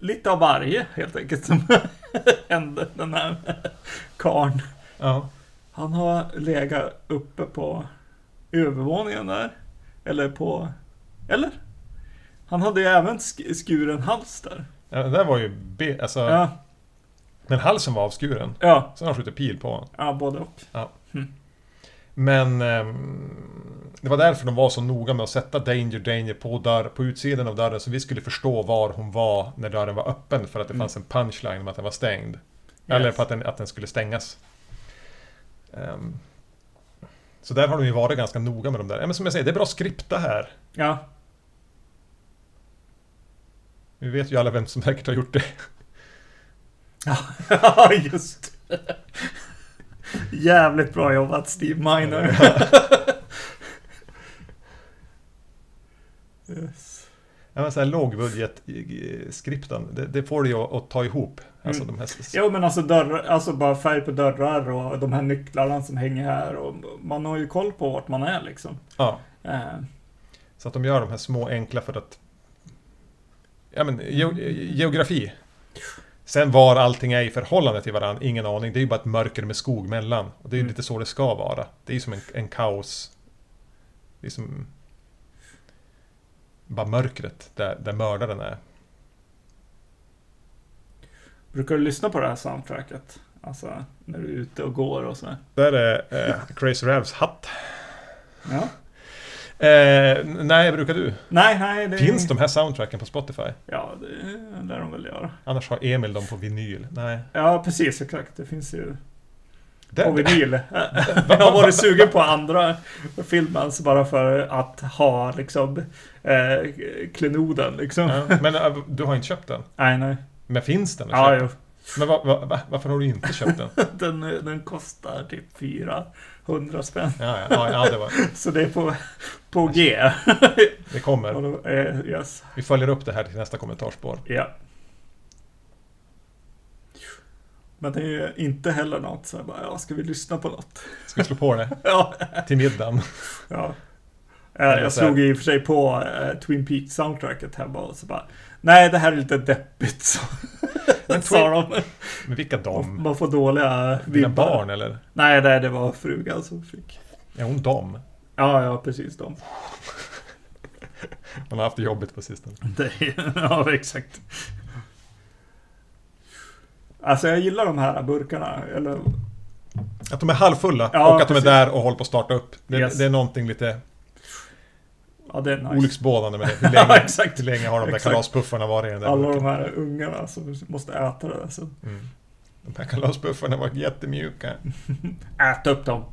lite av varje helt enkelt som hände den här karln. Ja. Han har legat uppe på övervåningen där. Eller på... Eller? Han hade ju även sk- skuren hals där. ja det där var ju... Be, alltså, Ja, Men halsen var avskuren. ja, Så han skjuter pil på honom. ja både och. Men ehm, det var därför de var så noga med att sätta Danger Danger på, dörr, på utsidan av dörren så vi skulle förstå var hon var när dörren var öppen för att det Mm. fanns en punchline om att den var stängd. Eller Yes. för att den, att den skulle stängas. Ehm, så där har de ju varit ganska noga med de där. Ja, men som jag säger, det är bra skripta här. Ja, Vi vet ju alla vem som säkert har gjort det. ja just det. Jävligt bra jobbat Steve Miner. yes. Ja, men lågbudget-skripten, det, det får det ju att, ta ihop. Alltså Mm. de här... Jo men alltså dörrar, alltså bara färg på dörrar och de här nycklarna som hänger här och man har ju koll på vart man är liksom. Ja, Eh, så att de gör de här små enkla för att... Ja men geo, geografi. Sen var allting är i förhållande till varandra, ingen aning. Det är ju bara ett mörker med skog mellan. Och det är ju Mm. lite så det ska vara. Det är ju som en, en kaos... Det är som... Bara mörkret där, där mördaren är. brukar du lyssna på det här soundtracket? Alltså när du är ute och går och sådär. Där är eh, Crazy Ravs hatt. Ja. Eh, nej, brukar du? Nej, nej. Det Finns de här soundtracken på Spotify? Ja, det lär de väl göra. Annars har Emil dem på vinyl. Nej. Ja, precis. Exakt. Det finns ju på vinyl. Jag har varit sugen på andra filmen så bara för att ha liksom eh, klenoden liksom. ja, men eh, du har inte köpt den? Nej, nej. Men finns den? Ja, jo. Men va, va, va, varför har du inte köpt den? Den, den kostar typ 400 spänn. Ja, ja, ja, det, var, Så det är på, på G. det kommer. då, eh, yes. Vi följer upp det här till nästa kommentarspår. Ja. Men det är inte heller något så jag bara, ja, ska vi lyssna på något? Ska vi slå på det Ja. till middagen? ja. Eh, Jag slog i och för sig på eh, Twin Peaks soundtracket hemma och så bara, nej det här är lite deppigt så. Men sa de. Men vilka dom? Man får dåliga Dina vibbar. barn eller? Nej, nej, det var frugan som fick. Är hon dom? Ja, ja, precis de. Hon har haft det jobbigt på sistone. Det, ja, exakt. Alltså jag gillar de här burkarna. Eller, Att de är halvfulla Ja, och att de är precis. där och håller på att starta upp. Det, Yes. det är någonting lite ja, det är nice. olycksbådande med det. Hur Ja, länge, exakt. hur länge har de där kalaspuffarna varit i den där Alla burken? de här ungarna som måste äta det. där, Så Mm. De här kalaspuffarna var jättemjuka. ät upp dem.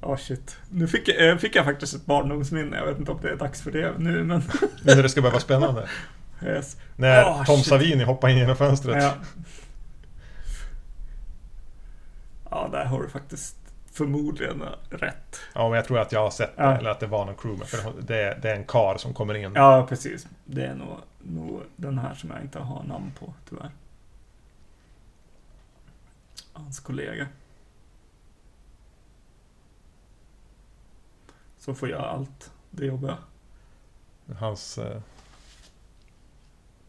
Ja, shit. Nu fick, jag- eh, fick jag faktiskt ett barndomsminne. Jag vet inte om det är dags för det nu, men... Nu när det ska börja vara spännande. Yes. När Åh, Tom shit. Savini hoppar in genom fönstret. Ja. Ja, där har du faktiskt förmodligen rätt. Ja, men jag tror att jag har sett det, Ja. eller att det var någon crewman. För det är, det är en kar som kommer in. Ja, precis. Det är nog, nog den här som jag inte har namn på, tyvärr. Hans kollega. Som får göra allt det jobbiga. Hans... eh,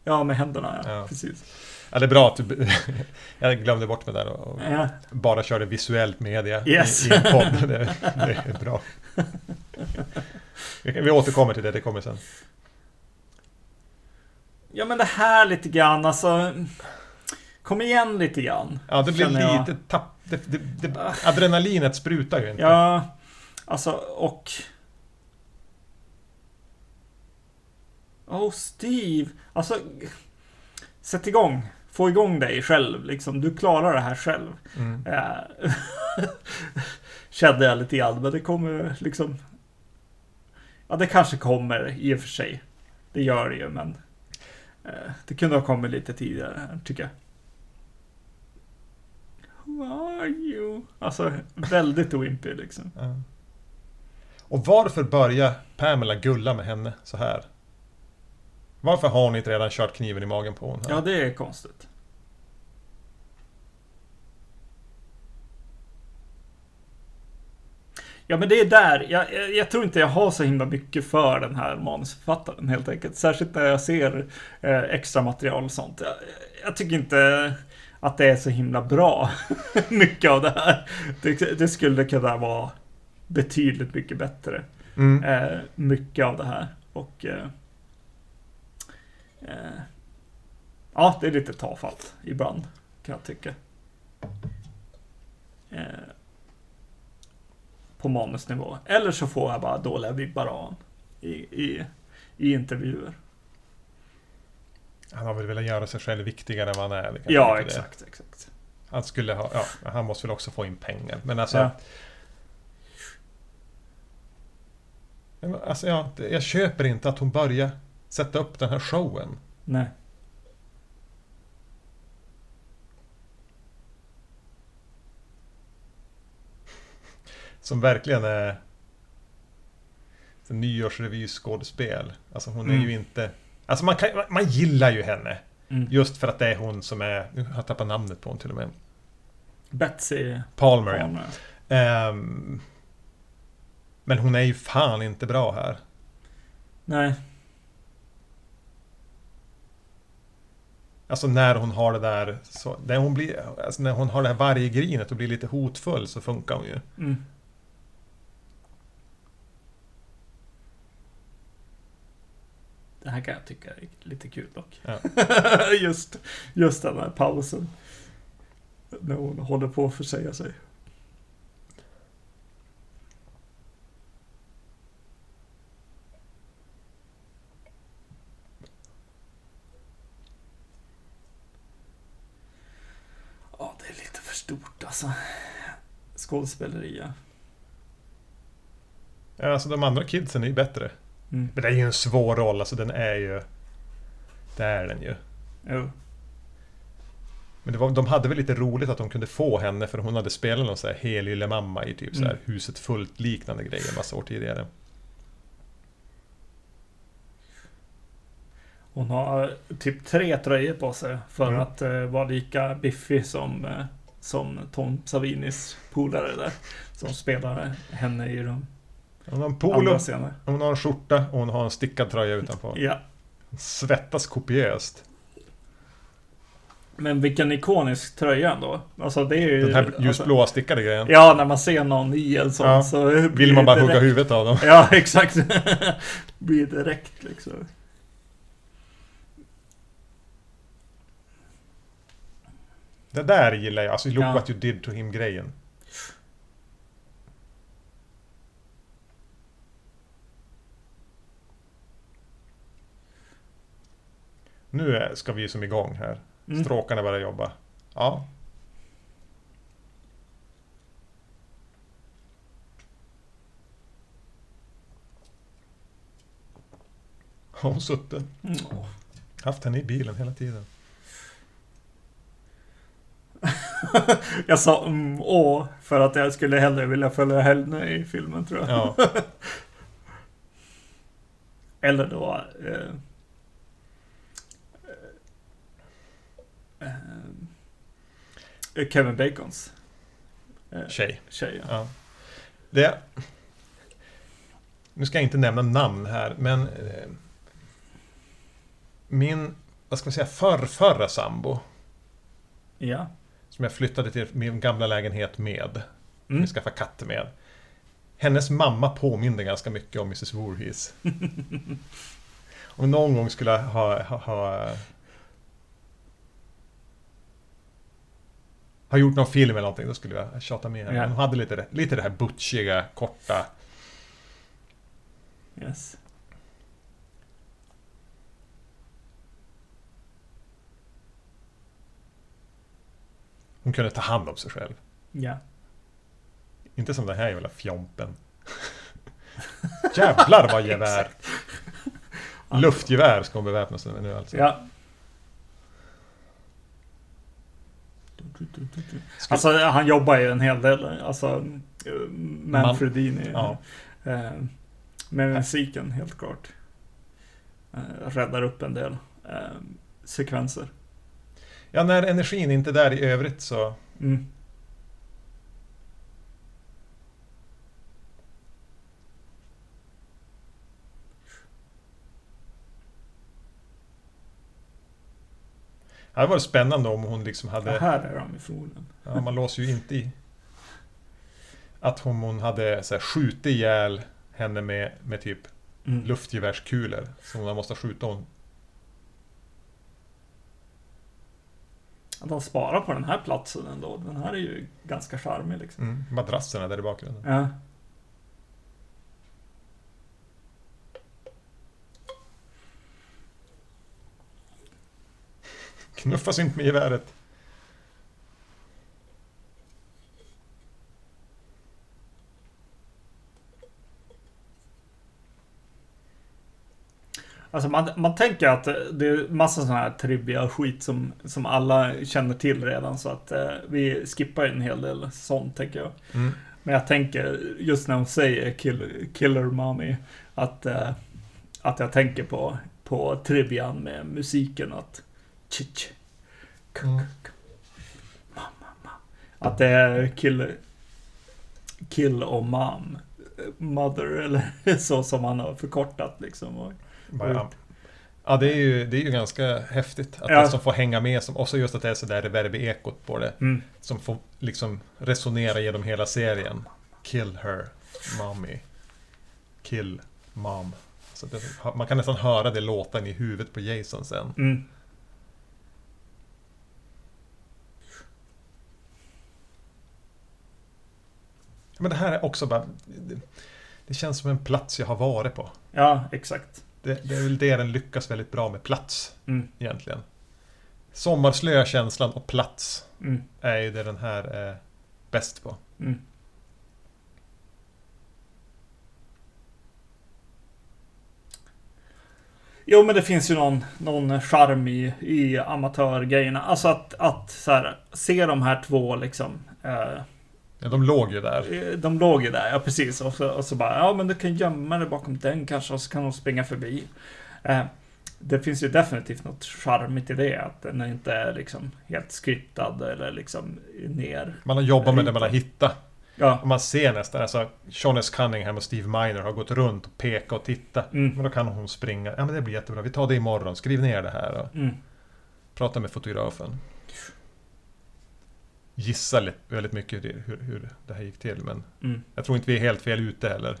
Ja, med händerna, ja. Ja. Precis. Ja, det är bra att du... jag glömde bort mig där och, Ja, bara körde visuellt media Yes. i, i en podd. Det, det är bra. Vi, återkommer till det, det kommer sen. ja, men det här lite grann, alltså. Kom igen lite grann. Ja, det blir lite tapp... Det, det, det, adrenalinet sprutar ju inte. Ja, alltså och... Oh, Steve. Alltså, sätt igång. Få igång dig själv. Liksom. Du klarar det här själv. Mm. Eh, Kände jag lite grann, men det kommer liksom... Ja, det kanske kommer i och för sig. Det gör det ju, men... eh, Det kunde ha kommit lite tidigare, här, tycker jag. Who are you? Alltså, väldigt wimpy liksom. Ja. Och varför börjar Pamela gulla med henne så här? Varför har hon inte redan kört kniven i magen på henne? Ja, det är konstigt. Ja, men det är där. Jag, jag, jag tror inte jag har så himla mycket för den här manusförfattaren helt enkelt. Särskilt när jag ser eh, extra material och sånt. Jag, jag tycker inte att det är så himla bra. mycket av det här. Det, det skulle kunna vara betydligt mycket bättre. Mm. Eh, mycket av det här. Och... Eh, eh, ja, det är lite tafatt ibland, kan jag tycka. Eh, på manusnivå. Eller så får jag bara dåliga vibbar av honom i, i, i intervjuer. Han har väl velat göra sig själv viktigare än vad han är. Ja, det. exakt, exakt. Han skulle ha... Ja, han måste väl också få in pengar. Men alltså... Ja. Alltså, ja, jag köper inte att hon börjar sätta upp den här showen. Nej. Som verkligen är... Nyårsrevyskådespel. Alltså hon är Mm. ju inte... Alltså man, kan, man gillar ju henne. Mm. Just för att det är hon som är... Nu har jag tappat namnet på hon till och med. Betsy Palmer. ja. Palmer. Ehm, men hon är ju fan inte bra här. Nej. Alltså när hon har det där... Så, när, hon blir, alltså när hon har det här varggrinet och blir lite hotfull så funkar hon ju. Mm. Det här kan jag tycka är lite kul dock. Ja. just, just den här pausen. När hon håller på att försäga sig. Ja, det är lite stort alltså. Skådespeleri, Ja, Alltså de andra kidsen är ju bättre. Mm. Men det är ju en svår roll, alltså den är ju... Det är den ju. Jo. Men det var, de hade väl lite roligt att de kunde få henne för hon hade spelat någon så här hel lille mamma i typ så här Mm. huset fullt liknande grejer massa år tidigare. Hon har typ tre tröjor på sig för Mm. att eh, vara lika biffig som, eh, som Tom Savinis polare där. Som spelar henne i de Hon har en polo, hon har en skjorta och hon har en stickad tröja utanpå. Ja. Svettas kopiöst. Men vilken ikonisk tröja ändå. Alltså det är ju... Den här alltså, ljusblåa stickade grejen. Ja, när man ser någon i en sån Ja. så... Vill man bara direkt- hugga huvudet av dem. Ja, exakt. blir direkt liksom. Det där gillar jag, alltså look Ja. what you did to him-grejen. Nu ska vi som igång här. Mm. Stråkarna börjar jobba. Ja. Har hon suttit? Mm. Haft henne i bilen hela tiden. Jag sa mm, åh, för att jag skulle hellre vilja följa henne i filmen tror jag. Ja. Eller då... Eh, eh, eh, Kevin Bacons eh, Tjej. tjej. Ja. Ja. Det... Nu ska jag inte nämna namn här, men... eh, Min, vad ska man säga, förrförra sambo. ja. Som jag flyttade till min gamla lägenhet med. Mm. Vi skaffade katter med. Hennes mamma påminde ganska mycket om Mrs Voorhees. Om någon gång skulle jag ha, ha, ha, ha gjort någon film eller någonting, då skulle jag tjata med henne. Ja. Hon hade lite, lite det här butchiga, korta. Yes. Hon kunde ta hand om sig själv. Ja. Inte som den här jävla fjompen. Jävlar vad gevär! Luftgevär ska hon beväpna sig med nu alltså. Ja. Alltså han jobbar ju en hel del. Alltså Manfredini. Ja. Eh, med musiken helt klart. Eh, räddar upp en del eh, sekvenser. Ja, när energin inte är där i övrigt så... Mm. Det hade varit spännande om hon liksom Ja, hade... här är de ju förmodligen. Ja, man låser ju inte i... Att om hon hade så här, skjutit ihjäl henne med, med typ Mm. luftgevärskulor. Som hon måste skjuta hon. Att de sparar på den här platsen ändå. Den här är ju ganska charmig liksom. Mm. Madrasserna där i bakgrunden. Ja. Knuffas inte med geväret. Alltså man, man tänker att eh, det är massa sån här trivia skit som, som alla känner till redan så att eh, vi skippar en hel del sånt tänker jag. Mm. Men jag tänker just när hon säger kill, killer mommy att, eh, att jag tänker på på trivian med musiken att tch, Mm. att det är kill, kill och mom, mother eller så som han har förkortat liksom. Bara, ja, det är, ju, det är ju ganska häftigt att Ja. det som får hänga med. Som, och så just att det är så där reverb-ekot på det. mm, Som får liksom resonera genom hela serien. Kill her, mommy. Kill, mom. Så det, man kan nästan höra det låta i huvudet på Jason sen. mm. Men det här är också bara... Det, det känns som en plats jag har varit på. Ja, exakt. Det, det är väl det den lyckas väldigt bra med, plats Mm, egentligen. Sommarslöa känslan och plats mm, är ju det den här är bäst på. mm. Jo, men det finns ju någon, någon charm i, i amatörgrejerna. Alltså att, att så här, se de här två liksom. Eh, Ja, de låg ju där. Eh, De låg ju där, ja precis. Och så, och så bara, ja men du kan gömma dig bakom den kanske och så kan de springa förbi. Eh, det finns ju definitivt något charmigt i det, att den inte är liksom helt skriptad eller liksom ner. Man har jobbat med det man har hittat. Ja, Och man ser nästan, alltså Sean S. Cunningham och Steve Miner har gått runt och pekat och tittat. mm, Men då kan hon springa. Ja men det blir jättebra. Vi tar det imorgon. Skriv ner det här och mm, prata med fotografen. Gissa väldigt mycket hur, hur, det här gick till. Men mm. jag tror inte vi är helt fel ute heller.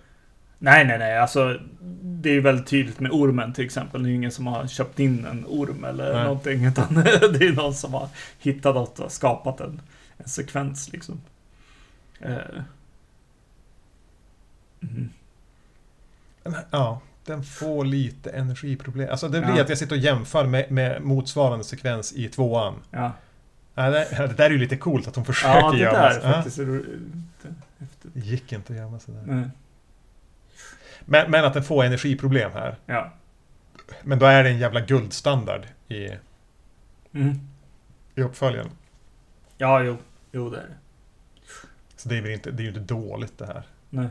Nej, nej, nej, alltså det är ju väldigt tydligt med ormen till exempel. Det är ju ingen som har köpt in en orm eller Nej. någonting, utan det är någon som har hittat något och skapat en, en sekvens liksom. Eh. Mm. Ja, den får lite energiproblem. Alltså det blir Ja. att jag sitter och jämför med, med motsvarande sekvens i tvåan. Ja. Ja, det, det där är ju lite coolt att hon försöker Ja, det gömma där sig. faktiskt. Det gick inte att gömma sig där. Nej. Men, men att den får energiproblem här. Ja. Men då är det en jävla guldstandard i, Mm. i uppföljaren. Ja, jo. Jo, det är det. Så det är, väl inte, det är ju inte dåligt det här. Nej.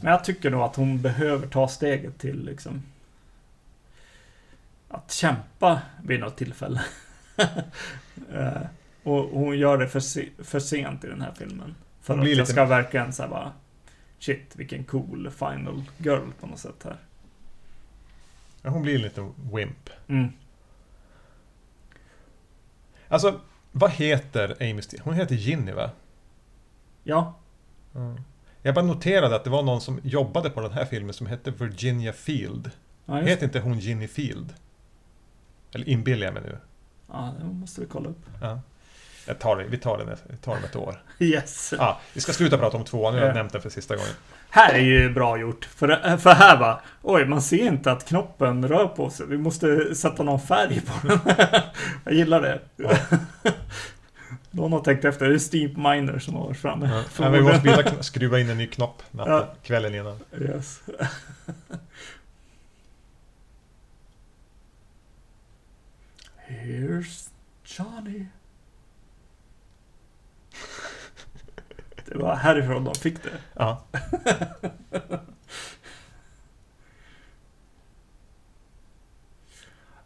Men jag tycker nog att hon behöver ta steget till liksom att kämpa vid något tillfälle. Eh, och hon gör det för, se- för sent i den här filmen. För att jag ska verkligen säga bara Shit, vilken cool final girl på något sätt här. Ja, hon blir lite wimp. Mm. Alltså, vad heter Amy Steel? Hon heter Ginny va? Ja, Ja. Jag bara noterade att det var någon som jobbade på den här filmen som hette Virginia Field. ja, Heter inte hon Ginny Field? Eller inbillar jag mig nu? ja det måste vi kolla upp. Ja. Jag tar det, vi tar den vi tar den ett år. Yes. Ja, vi ska sluta prata om tvåan, nu har jag Ja. nämnt den för sista gången. Här är ju bra gjort. För, för här va, oj man ser inte att knoppen rör på sig. Vi måste sätta någon färg på den. Jag gillar det. Ja. Någon har tänkt efter, det är Steve Miner som har varit framme. Ja. Ja, vi måste kn- skruva in en ny knopp natten, Ja. kvällen innan. Yes. Here's Johnny. Det var härifrån de fick det. Ja.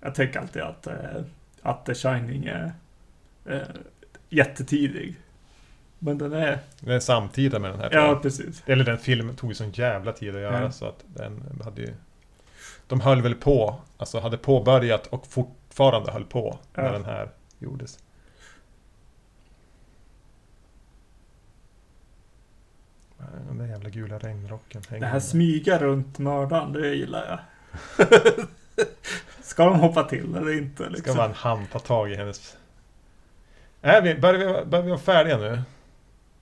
Jag tänker alltid att, eh, att The Shining är eh, jättetidig. Men den är... Det är samtida med den här Ja, precis. Eller den filmen tog ju sån jävla tid att göra Ja. så att den hade ju... De höll väl på, alltså hade påbörjat och fortfarande höll på när Ja. den här gjordes. Den där jävla gula regnrocken hänger Det här med. smyga runt mördaren, det gillar jag. Ska de hoppa till eller inte? Ska Liksom? vara en hand ta tag i hennes... Är vi, börjar, vi, börjar vi vara färdiga nu?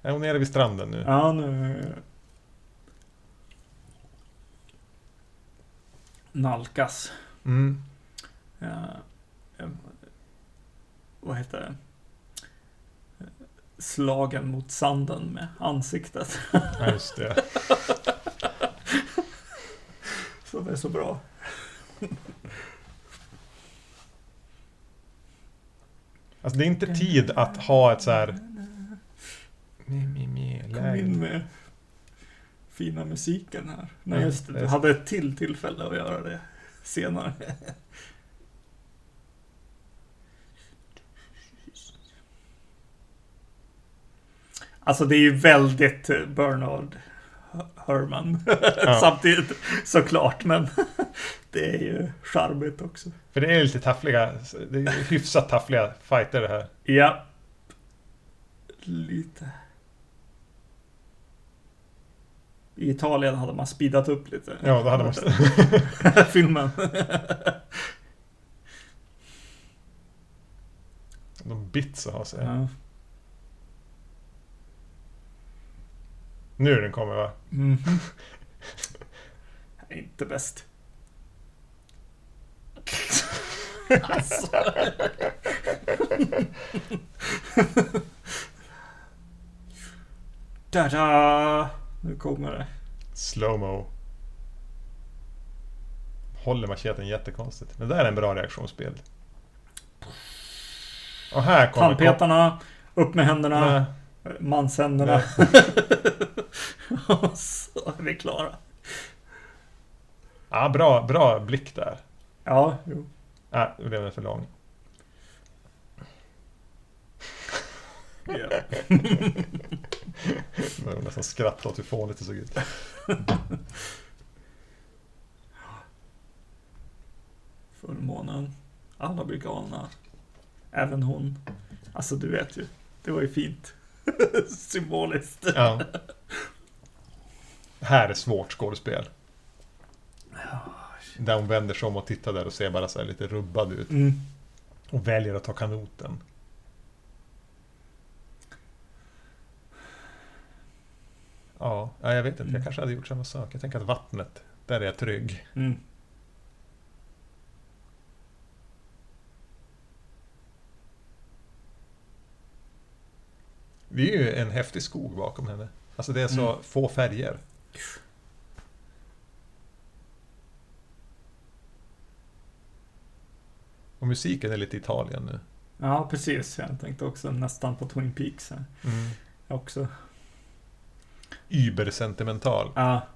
Är hon nere vid stranden nu? Ja, nu... Nalkas. Mm. Ja, vad heter det? Slagen mot sanden med ansiktet. Ja, just det. Så det är så bra. Alltså det är inte tid att ha ett så här... Mi, mi, mi, Kom in med fina musiken här. Nej Ja, just det, det du är- hade ett till tillfälle att göra det senare. Alltså det är ju väldigt eh, Bernard Herman Ja. samtidigt såklart men det är ju charmigt också. För det är lite taffliga, det är hyfsat taffliga fighter det här. Ja. Lite. I Italien hade man speedat upp lite. Ja, då hade man... Filmen. De bits att ha sig. ja. Nu den kommer va? Mhm. Inte bäst. alltså. Da-da! Nu kommer det. Slowmo. Håller macheten jättekonstigt. Men det där är en bra reaktionsbild. Och här kommer... Tandpetarna, upp med händerna, Nej, manshänderna. så är vi klara. Ja, bra, bra blick där. Ja, jo. Nej, nu blev för lång. Ja. Jag började nästan skratta åt hur fånigt det såg ut. Fullmånen. Alla blir galna. Även hon. Alltså du vet ju. Det var ju fint. Symboliskt. Ja. Här är svårt skådespel. Där hon vänder sig om och tittar där och ser bara så lite rubbad ut. Mm. Och väljer att ta kanoten. Ja, ja, jag vet inte. Jag Mm. kanske hade gjort samma sak. Jag tänker att vattnet, där är jag trygg. Mm. Det är ju en häftig skog bakom henne. Alltså det är så Mm. få färger. Och musiken är lite Italien nu. Ja, precis. Jag tänkte också nästan på Twin Peaks. Här. Mm. Också. Übersentimental. Ja.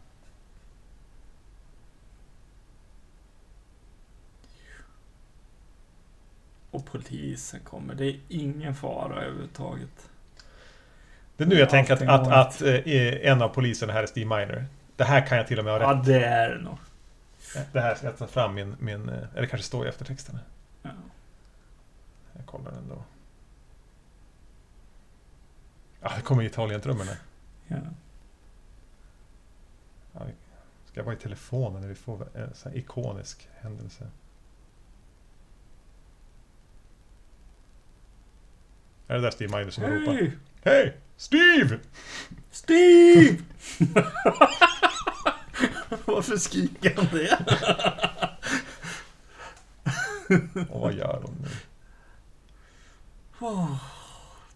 Och polisen kommer. Det är ingen fara överhuvudtaget. Det är nu jag Ja, tänker att, allting att, att eh, en av poliserna här är Steve Miner. Det här kan jag till och med ha Ja, rätt. det är det nog. Det här ska jag ta fram min, min eh, eller kanske står i eftertexterna. Ja. Jag kollar den då. Ja, det kommer Italien-trummorna. Ja. Ja, ska vara i telefonen när vi får en sån här ikonisk händelse. Är det där Steve Miner som ropar? Hej! Steve! Steve! Varför skriker han det? Och vad gör hon nu?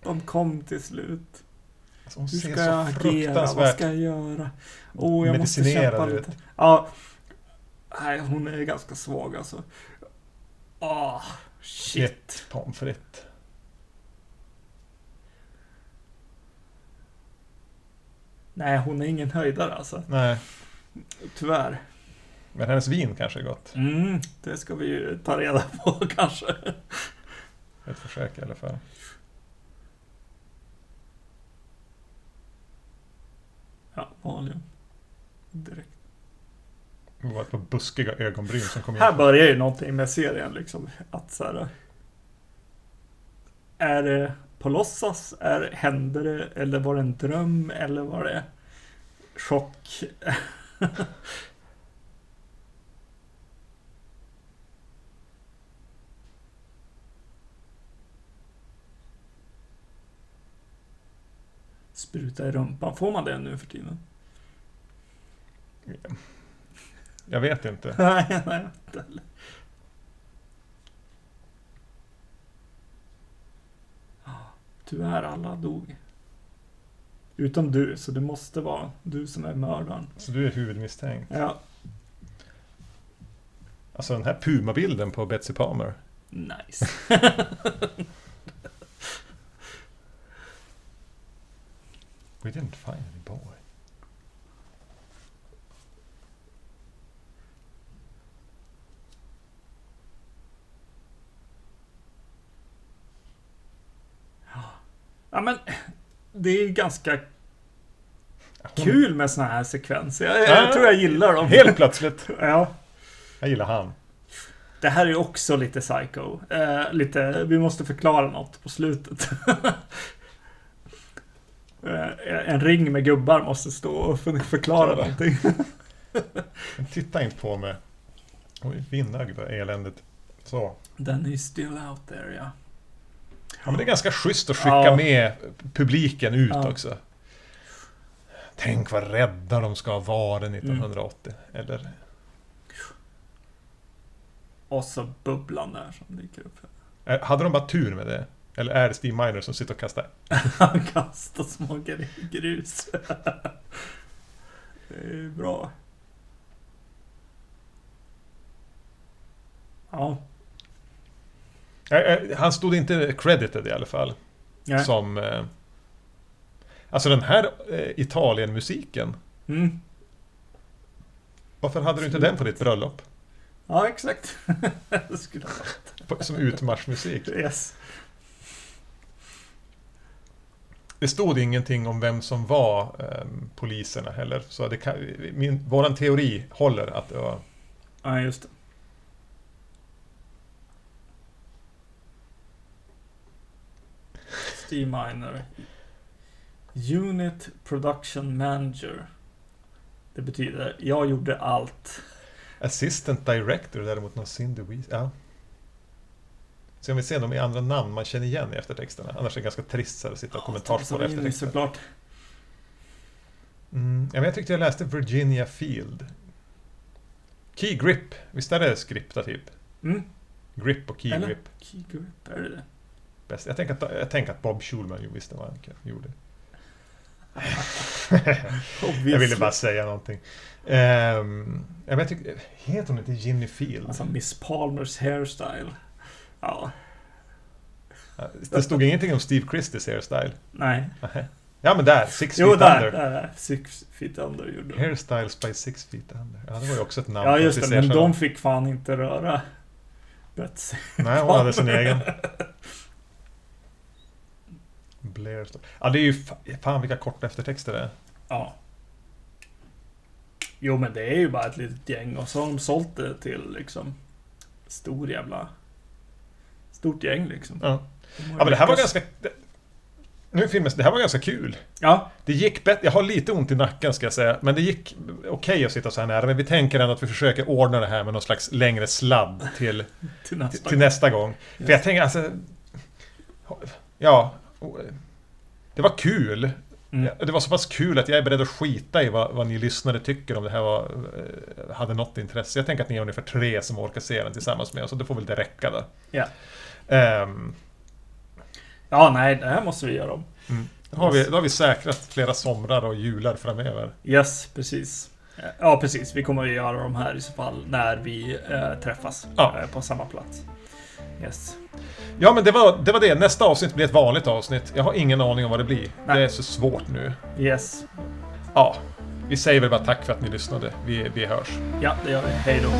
De kom till slut. Alltså Hur ska jag agera? Vad ska jag göra? Oh, jag måste kämpa lite. Ja. Nej, hon är ganska svag alltså. Åh, shit. Ett pommes frites. Nej, hon är ingen höjdare alltså. Nej, Tyvärr. men hennes vin kanske är gott. Mm, det ska vi ju ta reda på kanske. Ett försök i alla fall. Ja, vanligen. Direkt. Det var ett par buskiga ögonbryn som kom in. Här börjar ju någonting med serien liksom. Att så här, Är det på låtsas? Är, hände det? Eller var det en dröm? Eller var det chock? Spruta i rumpan. Får man det nu för tiden? Jag vet inte. Nej, nej, inte tyvärr alla dog. Utom du, så det måste vara du som är mördaren. Så du är huvudmisstänkt? Ja. Alltså den här Puma-bilden på Betsy Palmer. Nice. We didn't find any boy. Ja, men det är ganska Hon- kul med såna här sekvenser. Jag, Ja. jag tror jag gillar dem. Helt plötsligt. Ja. Jag gillar han. Det här är också lite psycho. Eh, lite, vi måste förklara något på slutet. eh, en ring med gubbar måste stå och för- förklara någonting. Titta inte på mig. Oj, vinnögda eländet. Så. Den är still out there, ja. Ja, men det är ganska schysst att skicka Ja. med publiken ut Ja. också. Tänk vad rädda de ska varit 1980. Eller? Och så bubblan där som dyker upp. Hade de bara tur med det? Eller är det Steve Miner som sitter och kastar? Han kastar små gr- grus. det är bra. Ja. Eh, eh, Han stod inte credited i alla fall. Nej. Som... eh, Alltså den här Italien-musiken. Mm. Varför hade du inte den på ditt bröllop? Ja, exakt. det skulle Som utmarschmusik. Yes. Det stod ingenting om vem som var eh, poliserna heller. Så det kan, min, våran teori håller att det var... Ja, just det. Steve Miner. Unit Production Manager. Det betyder, jag gjorde allt. Assistant Director däremot någon Cindy Wees. Ja. Se om vi ser några andra namn man känner igen i eftertexterna. Annars är det ganska trist så att sitta och Savini eftertexter. såklart. Mm, ja, men jag tyckte jag läste Virginia Field. Key Grip. Visst är det skripta typ? Mm. Grip och Key Eller? Grip. Key grip, är det det? Bäst. Jag, tänker att, jag tänker att Bob Schulman ju visste vad han gjorde. Jag ville bara säga någonting. Um, jag, tycker, heter hon inte Ginny Field? Alltså Miss Palmers hairstyle. Ja, Det stod ingenting om Steve Christies hairstyle. nej. Ja men där, Six Jo, Feet där, Under. där, där. Six feet under gjorde de. Hairstyles by Six Feet Under. Ja, det var ju också ett namn. Ja, just en det. Men de fick fan inte röra Betsy. Nej, hon hade sin egen. Blair står- Ja, det är ju fa- fan vilka korta eftertexter det är. Ja. Jo, men det är ju bara ett litet gäng och så har de sålt det till liksom stor jävla... Stort gäng liksom. Ja. De Ja, men det här var ganska... det- Nu filmas det här var ganska kul. Ja, Det gick bättre. Jag har lite ont i nacken ska jag säga. Men det gick okej att sitta så här nära. Men vi tänker ändå att vi försöker ordna det här med någon slags längre sladd till, till till, nästa till nästa gång. För jag tänker alltså... Ja. Det var kul. Mm. Det var så pass kul att jag är beredd att skita i vad, vad ni lyssnare tycker om det här var, eh, hade något intresse. Jag tänker att ni är ungefär tre som orkar se den tillsammans med oss, och det får väl det räcka då. Ja. Ehm, Ja, nej, det här måste vi göra om. då, har vi, då har vi säkrat flera somrar och jular framöver. Yes, precis. Ja, precis. Vi kommer att göra de här i så fall när vi eh, träffas Ja. eh, på samma plats. Yes. Ja, men det var, det var det. Nästa avsnitt blir ett vanligt avsnitt. Jag har ingen aning om vad det blir. Nej. Det är så svårt nu. Yes. Ja, vi säger väl bara tack för att ni lyssnade. Vi, vi hörs. Ja, det gör vi. Hej då.